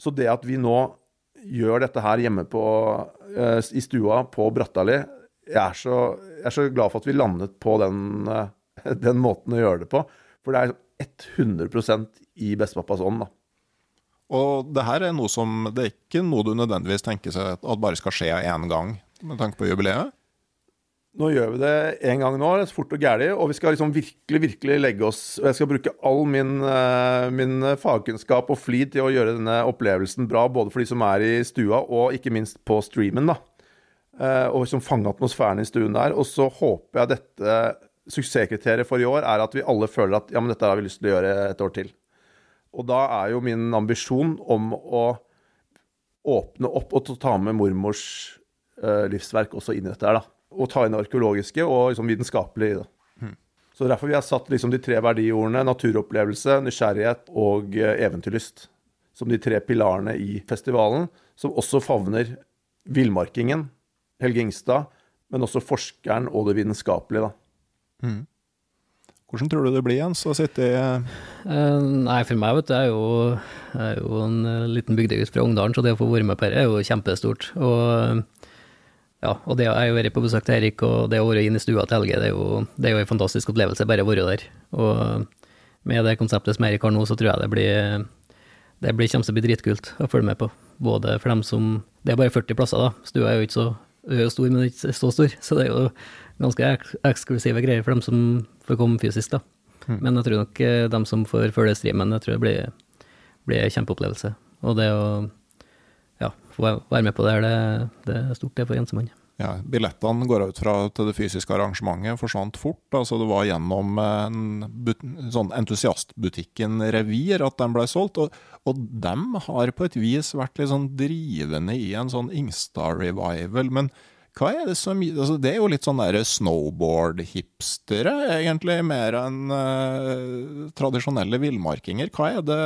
Så det at vi nå gjør dette her hjemme på, eh, i stua på Brattali, jeg er, så, jeg er så glad for at vi landet på den, eh, den måten å gjøre det på. For det er 100% i bestepappas ånd, da. Og det her er noe som Det er ikke noe du nødvendigvis tenker seg at bare skal skje én gang med tanke på jubileet? Nå gjør vi det en gang nå, er fort og gæli, og vi skal liksom virkelig, virkelig legge oss Og jeg skal bruke all min, eh, min fagkunnskap og flid til å gjøre denne opplevelsen bra, både for de som er i stua, og ikke minst på streamen, da. Eh, Og liksom fange atmosfæren i stuen der. Og så håper jeg dette suksesskriteriet for i år er at vi alle føler at ja, men dette har vi lyst til å gjøre et år til. Og da er jo min ambisjon om å åpne opp og ta med mormors eh, livsverk også inn i dette her, da. Og ta inn arkeologiske og liksom vitenskapelige i det. Så derfor vi har satt liksom de tre verdiordene naturopplevelse, nysgjerrighet og eh, eventyrlyst som de tre pilarene i festivalen, som også favner villmarkingen, Helge Ingstad, men også forskeren og det vitenskapelige, da. Hvordan tror du det blir, Jens, å sitte i Eh, nei, for meg, vet du, jeg er jo, jeg er jo en eh, liten bygdegutt fra Ungdalen, så det å få være med på dette er jo kjempestort. Og eh, ja, og det jeg har jo vært på besøk til Erik, og det å være inne i stua til Helge, det er jo, det er jo en fantastisk opplevelse, bare å være der. Og med det konseptet som Erik har nå, så tror jeg det blir det blir, kommer til å bli dritkult å følge med på. Både for dem som Det er bare 40 plasser, da. Stua er jo ikke så jo stor, men ikke så stor. Så det er jo ganske ek eksklusive greier for dem som får komme fysisk, da. Men jeg tror nok eh, dem som får følge streamen, jeg tror det blir, blir en kjempeopplevelse. Og det å få være med på det her, det, det er stort, det for Jens Mann. ja, Billettene går ut fra til det fysiske arrangementet forsvant fort. altså Det var gjennom en sånn entusiastbutikken Revir at de ble solgt. Og, og dem har på et vis vært litt sånn drivende i en sånn Ingstad-revival. Men hva er det som altså Det er jo litt sånn snowboard-hipstere, egentlig, mer enn eh, tradisjonelle villmarkinger. Hva er det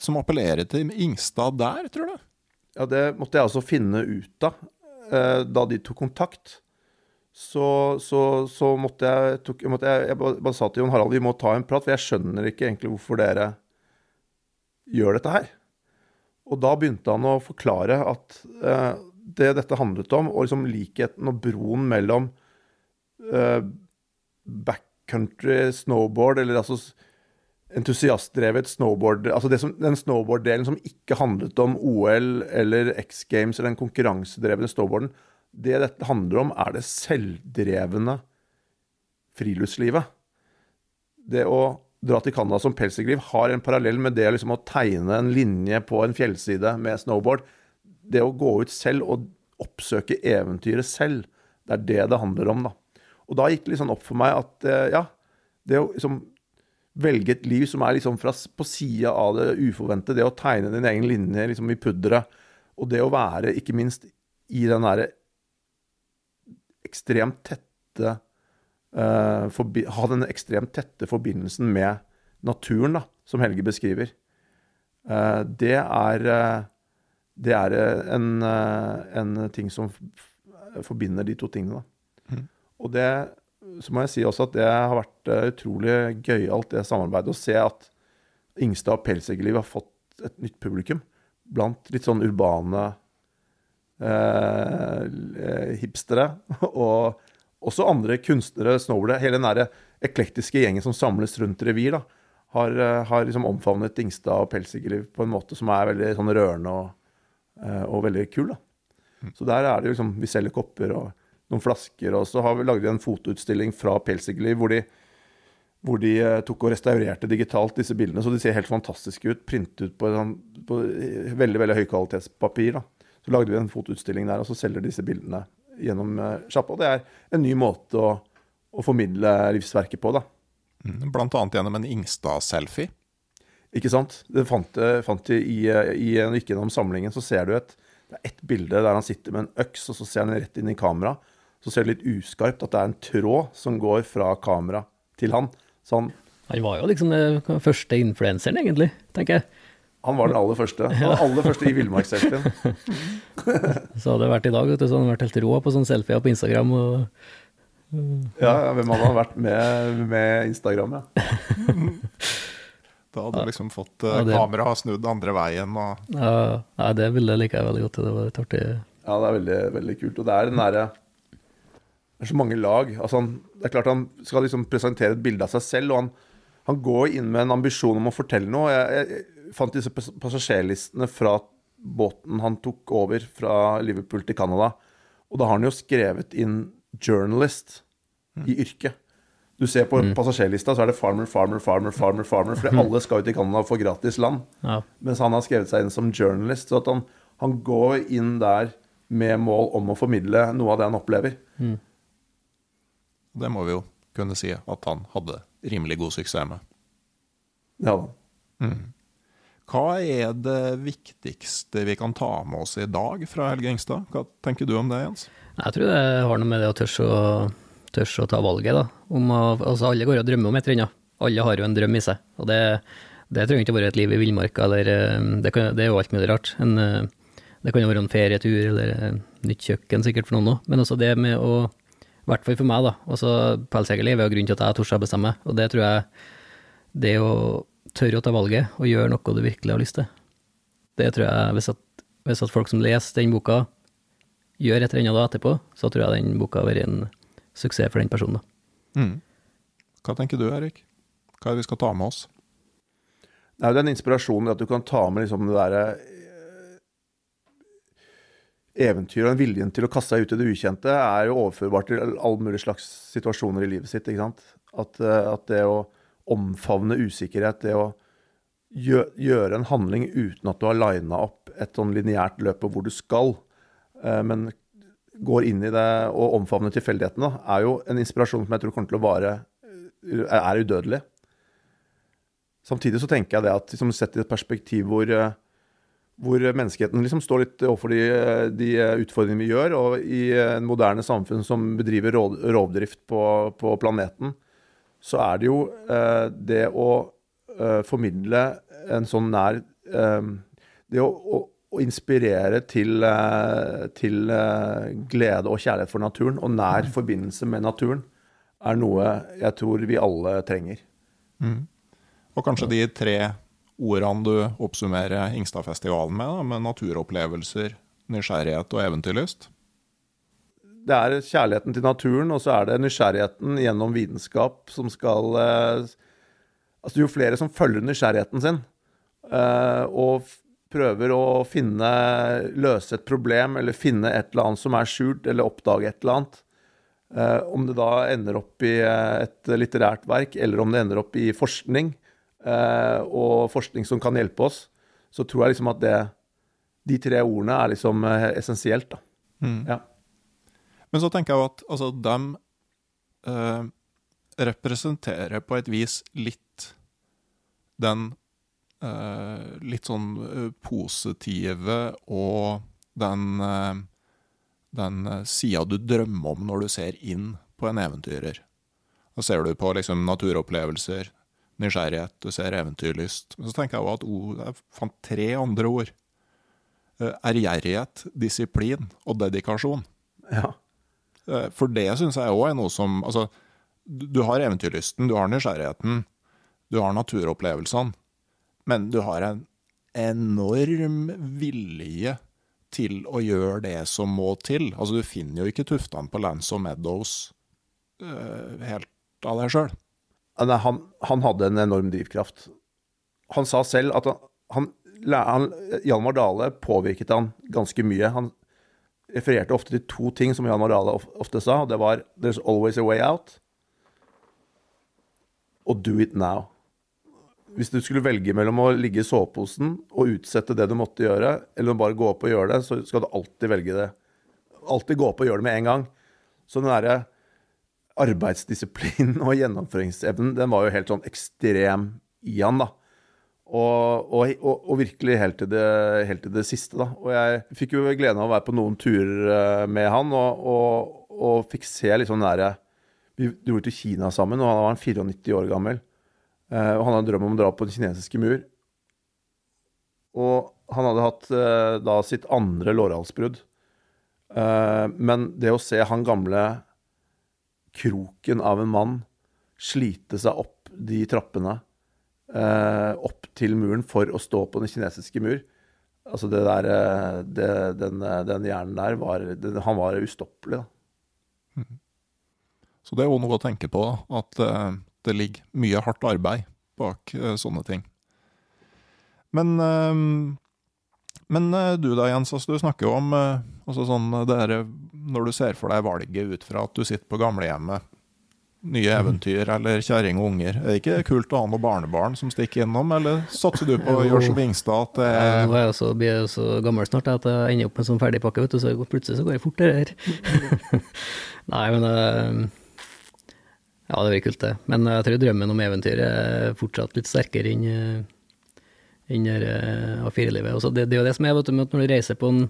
som appellerer til Ingstad der, tror du? Ja, det måtte jeg altså finne ut av. Eh, da de tok kontakt, så, så, så måtte jeg tok, måtte jeg, jeg bare, bare sa til Jon Harald vi må ta en prat, for jeg skjønner ikke egentlig hvorfor dere gjør dette her. Og da begynte han å forklare at eh, det dette handlet om, og liksom likheten og broen mellom eh, backcountry snowboard, eller altså entusiastdrevet snowboard Altså som, den snowboard-delen som ikke handlet om OL eller X Games eller den konkurransedrevne snowboarden. Det dette handler om, er det selvdrevne friluftslivet. Det å dra til Canada som pelsdyrgriv har en parallell med det liksom å tegne en linje på en fjellside med snowboard. Det å gå ut selv og oppsøke eventyret selv, det er det det handler om, da. Og da gikk det liksom opp for meg at eh, ja, det å liksom velge et liv som er liksom fra, på sida av det uforvente. det å tegne din egen linje liksom i pudderet, og det å være ikke minst i den derre ekstremt tette uh, Ha den ekstremt tette forbindelsen med naturen, da, som Helge beskriver. Uh, det er uh, det er en, en ting som forbinder de to tingene. Da. Mm. Og det så må jeg si også at det har vært uh, utrolig gøyalt, det samarbeidet. Å se at Ingstad og Pelsegerliv har fått et nytt publikum blant litt sånn urbane eh, hipstere. Og også andre kunstnere, snowboardere. Hele den der eklektiske gjengen som samles rundt revir, da, har, uh, har liksom omfavnet Ingstad og Pelsegerliv på en måte som er veldig sånn rørende og, og veldig kul. da. Mm. Så der er det jo liksom Vi selger kopper og noen flasker. Og så har vi lagd en fotoutstilling fra Pelsikerliv hvor de, hvor de eh, tok og restaurerte digitalt disse bildene. Så de ser helt fantastiske ut. Printet ut på, sånn, på veldig veldig høykvalitetspapir. Da. Så lagde vi en fotoutstilling der, og så selger disse bildene gjennom uh, sjappa. Og det er en ny måte å, å formidle livsverket på, da. Mm, blant annet gjennom en Ingstad-selfie. Ikke sant. Det fant, fant de i, i, gikk gjennom samlingen, så ser du et, det er ett bilde der han sitter med en øks, og så ser han rett inn i kamera så ser det litt uskarpt at det er en tråd som går fra kamera til han. Så han Han var jo liksom den første influenseren, egentlig, tenker jeg. Han var den aller første. Han var aller første i villmarksselfien. så hadde det vært i dag, vet du, så hadde han vært helt rå på sånne selfier på Instagram. og... Ja, hvem hadde han vært med, med Instagram, ja. Da hadde du liksom fått uh, ja, det... kamera snudd andre veien og ja, ja, det bildet liker jeg veldig godt. Det var litt artig. Ja, det er veldig, veldig kult. Og det er den derre det er så mange lag. Altså han, det er klart Han skal liksom presentere et bilde av seg selv, og han, han går inn med en ambisjon om å fortelle noe. Jeg, jeg fant disse passasjerlistene fra båten han tok over fra Liverpool til Canada. Og da har han jo skrevet inn 'journalist' i yrket. Du ser på mm. passasjerlista, så er det 'farmer, farmer, farmer', farmer, farmer, fordi alle skal ut i Canada og få gratis land. Ja. Mens han har skrevet seg inn som 'journalist'. Så at han, han går inn der med mål om å formidle noe av det han opplever. Mm. Det må vi jo kunne si at han hadde rimelig god suksess med. Ja. Mm. Hva er det viktigste vi kan ta med oss i dag fra Helge Ingstad? Hva tenker du om det, Jens? Jeg tror det har noe med det å tørre å, tørre å ta valget, da. Om å, altså alle går og drømmer om et eller annet. Alle har jo en drøm i seg. Og det, det trenger ikke å være et liv i villmarka, eller eh, det, kan, det, er jo alt mulig rart. En, eh, det kan jo være en ferietur eller nytt kjøkken sikkert for noen òg, men også det med å i hvert fall for meg, da. Også pelsjegerliv er jo grunnen til at jeg torde å bestemme. Og det tror jeg Det å tørre å ta valget og gjøre noe du virkelig har lyst til, det tror jeg Hvis at, hvis at folk som leser den boka, gjør et eller annet da etterpå, så tror jeg den boka har vært en suksess for den personen. da. Mm. Hva tenker du, Erik? Hva er det vi skal ta med oss? Det er jo den inspirasjonen at du kan ta med liksom det derre eventyr og den viljen til å kaste seg ut i det ukjente er jo overførbart til alle mulige slags situasjoner i livet sitt. ikke sant? At, eh, at det å omfavne usikkerhet, det å gjøre en handling uten at du har lina opp et sånn lineært løp på hvor du skal, eh, men går inn i det og omfavner tilfeldighetene, er jo en inspirasjon som jeg tror kommer til å vare eh, er udødelig. Samtidig så tenker jeg det at liksom, sett i et perspektiv hvor hvor menneskeheten liksom står litt overfor de, de, utfordringene vi gjør. Og i en moderne samfunn som bedriver rovdrift på, på planeten, så er det jo eh, det å eh, formidle en sånn nær eh, Det å, å, å inspirere til, eh, til eh, glede og kjærlighet for naturen, og nær forbindelse med naturen, er noe jeg tror vi alle trenger. Mm. Og kanskje de tre ordene du oppsummerer Ingstadfestivalen med, da, med naturopplevelser, nysgjerrighet og eventyrlyst? Det er kjærligheten til naturen, og så er det nysgjerrigheten gjennom vitenskap som skal eh, Altså, jo flere som følger nysgjerrigheten sin, eh, og prøver å finne Løse et problem, eller finne et eller annet som er skjult, eller oppdage et eller annet, eh, om det da ender opp i et litterært verk, eller om det ender opp i forskning, og forskning som kan hjelpe oss, så tror jeg liksom at det De tre ordene er liksom eh, essensielt, da. Ja. Men så tenker jeg jo at altså, de eh, representerer på et vis litt den eh, litt sånn eh, positive og den, eh, den eh, sida du drømmer om når du ser inn på en eventyrer. Da ser du på liksom naturopplevelser, nysgjerrighet, du ser eventyrlyst. Men så tenker jeg også at jeg fant tre andre ord. Eh, Ærgjerrighet, disiplin og dedikasjon. ja. Eh, For det syns jeg òg er noe som Altså, du du har eventyrlysten, du har nysgjerrigheten, du har naturopplevelsene, men du har en enorm vilje til å gjøre det som må til. Altså, du finner jo ikke tuftene på Lance og Meadows uh, helt av deg sjøl. Nei, han, han hadde en enorm drivkraft. Han sa selv at han, han Hjalmar Dale påvirket han ganske mye. Han refererte ofte til to ting som Hjalmar Dale ofte sa. og Det var 'There's always a way out' og 'do it now'. Hvis du skulle velge mellom å ligge i soveposen og utsette det du måtte gjøre, eller bare gå opp og gjøre det, så skal du alltid velge det. Alltid gå opp og gjøre det med en gang. Så den derre arbeidsdisiplinen og gjennomføringsevnen, den var jo helt sånn ekstrem i han, da. Og, og, og, virkelig helt til, det, helt til det siste, da. Og jeg fikk jo gleden av å være på noen turer eh, med han, og, og, fikk se litt sånn nære Vi dro til Kina sammen, og han var 94 år gammel. Eh, og han hadde en drøm om å dra på den kinesiske mur. Og han hadde hatt eh, da sitt andre lårhalsbrudd. Men det å se han gamle kroken av en mann slite seg opp de trappene eh, opp til muren for å stå på den kinesiske mur Altså det der eh, det, den, eh, den hjernen der var den, Han var ustoppelig, da. Så det er jo noe å tenke på, at eh, det ligger mye hardt arbeid bak sånne ting. Men, men eh, du da, Jens, altså, du snakker jo om eh, altså sånn, her, når du ser for deg valget ut fra at du sitter på gamlehjemmet, nye eventyr eller kjerring og unger. Er det ikke kult å ha noen barnebarn som stikker innom, eller satser du på å gjøre som Ingstad at det Ja, Nå er jeg så, blir jeg så gammel snart at jeg ender opp med en sånn ferdigpakke, vet du, så plutselig så går det fort, det der. Nei, men eh, Ja, det blir kult, det. Men jeg tror drømmen om eventyr er fortsatt litt sterkere enn eh, enn eh, A4-livet. Og så Det, det er jo det som er, vet du, når du reiser på en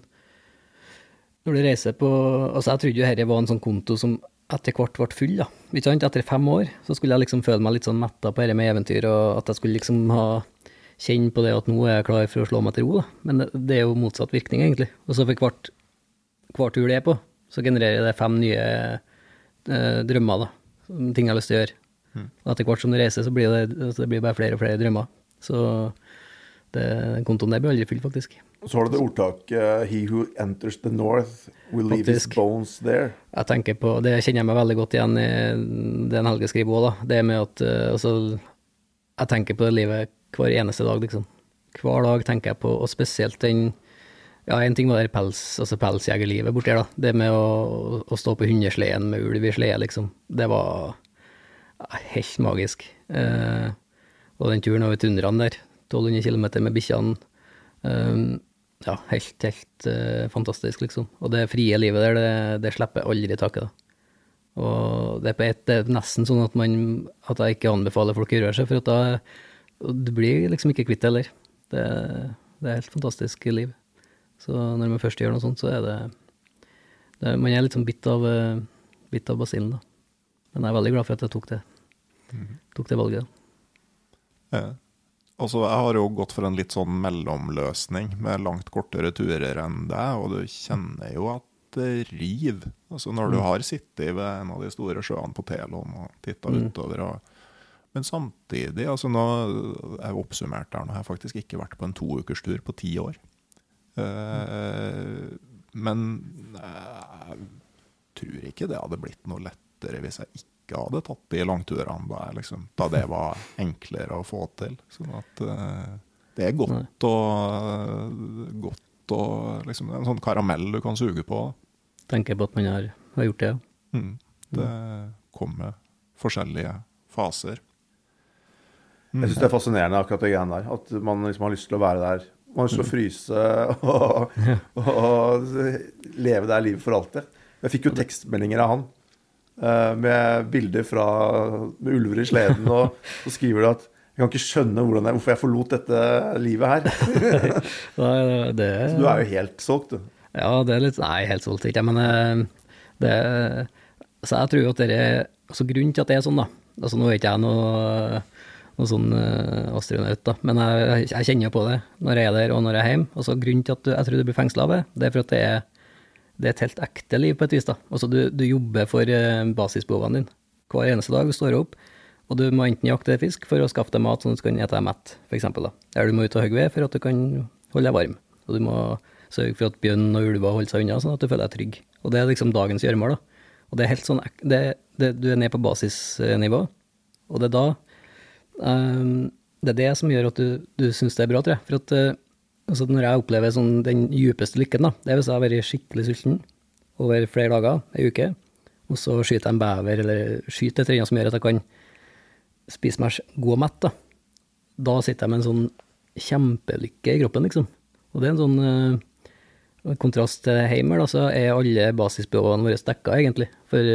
Når du reiser på Altså, jeg trodde jo dette var en sånn konto som etter hvert ble full, da. Ikke sant? Etter fem år så skulle jeg liksom føle meg litt sånn metta på dette med eventyr, og at jeg skulle liksom ha kjenne på det at nå er jeg klar for å slå meg til ro, da. Men det, det er jo motsatt virkning, egentlig. Og så for hvert, hver tur det er på, så genererer det fem nye eh, drømmer, da. Ting jeg har lyst til å gjøre. Og etter hvert som du reiser, så blir det, altså det blir bare flere og flere drømmer. Så det, kontoen der blir aldri full, faktisk. Så har du det ordtaket 'He who enters the north will leave his bones there'. Jeg tenker på, Det kjenner jeg meg veldig godt igjen i den Helge skriver òg, da. Det med at eh, altså, Jeg tenker på det livet hver eneste dag, liksom. Hver dag tenker jeg på, og spesielt den Ja, en ting var det pels, altså pelsjegerlivet borti her, da. Det med å, å stå på hundesleden med ulv i slede, liksom. Det var ja, helt magisk. Eh, og den turen over tundraen der, 1200 km med bikkjene. eh, ja, helt, helt eh, fantastisk, liksom. Og det frie livet der, det, det slipper aldri taket, da. Og det er, på et, det er nesten sånn at, man, at jeg ikke anbefaler folk å gjøre seg, for at da du blir liksom ikke kvitt det heller. Det, det er helt fantastisk liv. Så når man først gjør noe sånt, så er det, det Man er litt sånn bitt av, eh, bitt av basillen, da. Men jeg er veldig glad for at jeg tok det, tok det valget. Eh, Altså, jeg har jo gått for en litt sånn mellomløsning, med langt kortere turer enn deg, og du kjenner jo at det river. Altså, når du har sittet ved en av de store sjøene på Telon og titta utover og Men samtidig, altså nå jeg oppsummert her nå jeg har faktisk ikke vært på en toukerstur på ti år. Uh, men jeg tror ikke det hadde blitt noe lettere hvis jeg ikke hadde tatt de langturene da, liksom, da det var enklere å få til. Sånn at uh, det er godt å godt å liksom, En sånn karamell du kan suge på. Tenker på at man har, har gjort det, ja. Mm. Det kommer forskjellige faser. Jeg syns det er fascinerende akkurat det greiene der. At man liksom har lyst til å være der. Man har lyst til å fryse og, og leve det livet for alltid. Jeg fikk jo tekstmeldinger av han med bilder fra med ulver i sleden, og så skriver du at jeg kan ikke skjønne jeg, hvorfor jeg forlot dette livet her. det, så du er jo helt solgt, du. Ja, det er litt Nei, helt solgt ikke, men eh, det Så jeg tror jo at det er altså Grunnen til at det er sånn, da altså Nå er ikke jeg noe, noe sånn uh, astronaut, da, men jeg, jeg, kjenner på det når jeg er der og når jeg er hjemme. Altså, grunnen til at jeg tror du blir fengsla av det, det er for at det er, det er et helt ekte liv på et vis. da. Altså, du, du jobber for uh, basisbehovene dine hver eneste dag. Du står opp, og du må enten jakte fisk for å skaffe deg mat sånn at du kan ete deg mett, f.eks. Eller du må ut og hogge ved for at du kan holde deg varm. Og du må sørge for at bjørn og ulver holder seg unna, sånn at du føler deg trygg. Og det er liksom dagens gjøremål. da. Og det er helt sånn, det, det, du er ned på basisnivå, og det er da um, Det er det som gjør at du, du syns det er bra, tror jeg. For at uh, altså når jeg opplever sånn, den djupeste lykken, da, det er hvis jeg har vært skikkelig sulten over flere dager, ei uke, og så skyter jeg en bever, eller skyter et eller annet som gjør at jeg kan spise meg god og mett, da. Da sitter jeg med en sånn kjempelykke i kroppen, liksom. Og det er en sånn uh, kontrast til Heimer, da, så er alle basisbehovene våre dekka, egentlig. For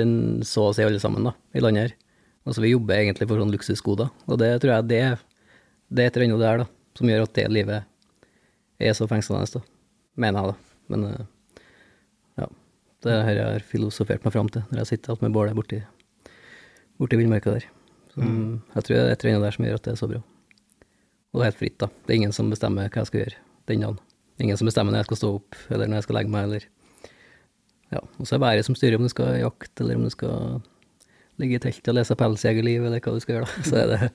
så å si alle sammen, da, i landet her. Altså, vi jobber egentlig for sånn luksusgoder, og det tror jeg det, det er et eller annet der, da, som gjør at det livet er så fengslende, da. Mener jeg, da. Men uh, ja. Det har jeg filosofert meg fram til når jeg sitter alt med bålet borti, borti villmarka der. Så, mm. Jeg tror det er et eller annet der som gjør at det er så bra. Og det er helt fritt, da. Det er ingen som bestemmer hva jeg skal gjøre den dagen. Ingen som bestemmer når jeg skal stå opp, eller når jeg skal legge meg, eller Ja. Og så er det været som styrer om du skal jakte, eller om du skal ligge i teltet og lese Pelsjegerliv, eller hva du skal gjøre, da. Så er det,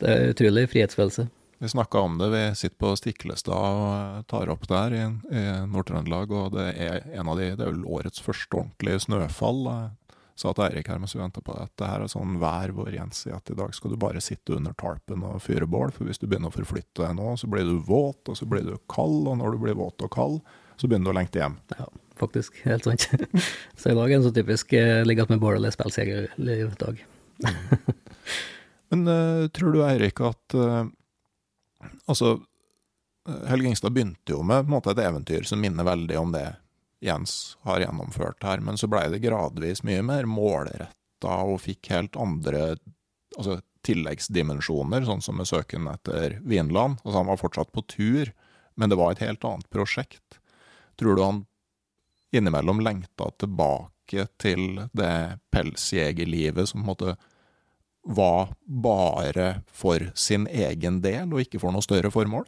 det er utrolig frihetsfølelse. Vi snakka om det, vi sitter på Stiklestad og tar opp der i, i Nord-Trøndelag, og det er en av de, det er vel årets første ordentlige snøfall. Jeg sa til Eirik her mens vi venta på det, at det her er sånn vær hvor Jens sier at i dag skal du bare sitte under tarpen og fyre bål, for hvis du begynner å forflytte deg nå, så blir du våt, og så blir du kald, og når du blir våt og kald, så begynner du å lengte hjem. Ja, faktisk. Helt sant. så i dag er en så typisk uh, ligge med bål eller Pelsjegerliv-dag. Men uh, tror du, Eirik, at uh, Altså, Helge Ingstad begynte jo med måte, et eventyr som minner veldig om det Jens har gjennomført her, men så blei det gradvis mye mer målretta og fikk helt andre altså, tilleggsdimensjoner, sånn som med søken etter Vinland. Altså, han var fortsatt på tur, men det var et helt annet prosjekt. Tror du han innimellom lengta tilbake til det pelsjegerlivet som på en måte var bare for sin egen del, og ikke for noe større formål?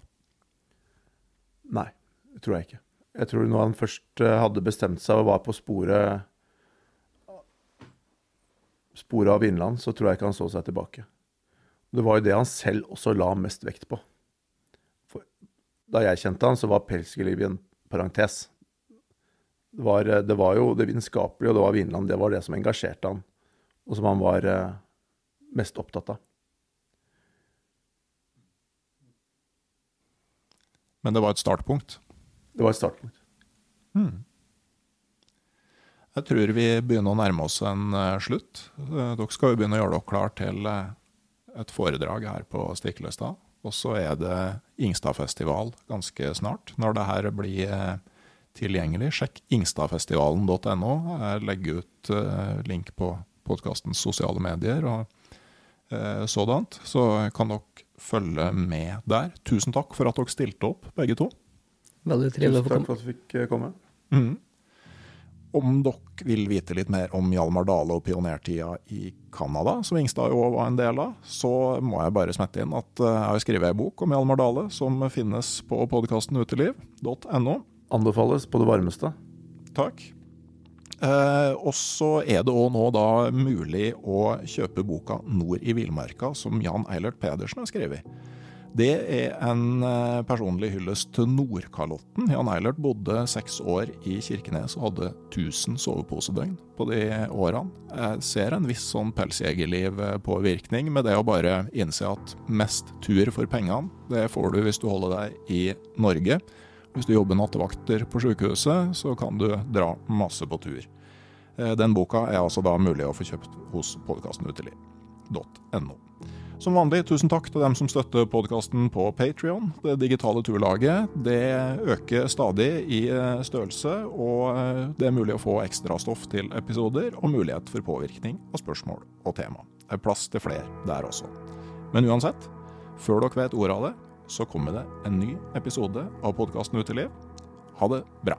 Nei, det tror jeg ikke. Jeg tror når han først eh, hadde bestemt seg og var på sporet sporet av Vinland, så tror jeg ikke han så seg tilbake. Det var jo det han selv også la mest vekt på. For da jeg kjente han, så var pelsgelivet en parentes. Det var, eh, det var, jo det vitenskapelige, og det var Vinland. Det var det som engasjerte han, og som han var eh, mest opptatt av. Men det var et startpunkt? Det var et startpunkt. Hmm. Jeg tror vi begynner å nærme oss en uh, slutt. Uh, dere skal jo begynne å gjøre dere klar til uh, et foredrag her på Stiklestad. Og så er det Ingstadfestival ganske snart. Når det her blir tilgjengelig, sjekk ingstadfestivalen.no. Jeg legger ut link på podkastens sosiale medier. og eh, sådant. Så kan dere følge med der. Tusen takk for at dere stilte opp, begge to. Veldig trivelig å få komme. Tusen takk for at du fikk eh, komme. Mm. Om dere vil vite litt mer om Hjalmar Dale og pionertida i Canada, som Ingstad jo var en del av, så må jeg bare smette inn at eh, jeg har skrevet ei bok om Hjalmar Dale, som finnes på podkasten uteliv.no. Anbefales på det varmeste. Takk. Eh, og så er det òg nå da mulig å kjøpe boka 'Nord i villmarka', som Jan Eilert Pedersen har skrevet. Det er en eh, personlig hyllest til Nordkalotten. Jan Eilert bodde seks år i Kirkenes og hadde 1000 soveposedøgn på de årene. Jeg ser en viss sånn pelsjegerliv-påvirkning med det å bare innse at mest tur for pengene, det får du hvis du holder deg i Norge. Hvis du jobber nattevakter på sykehuset, så kan du dra masse på tur. Eh, den boka er altså da mulig å få kjøpt hos podkastenuteliv.no. Som vanlig, tusen takk til dem som støtter podkasten på Patrion. Det digitale turlaget det øker stadig i eh, størrelse, og eh, det er mulig å få ekstrastoff til episoder og mulighet for påvirkning av spørsmål og tema. Det er plass til flere der også. Men uansett, før dere vet ordet av det, så kommer det en ny episode av podkasten Uteliv. Ha det bra.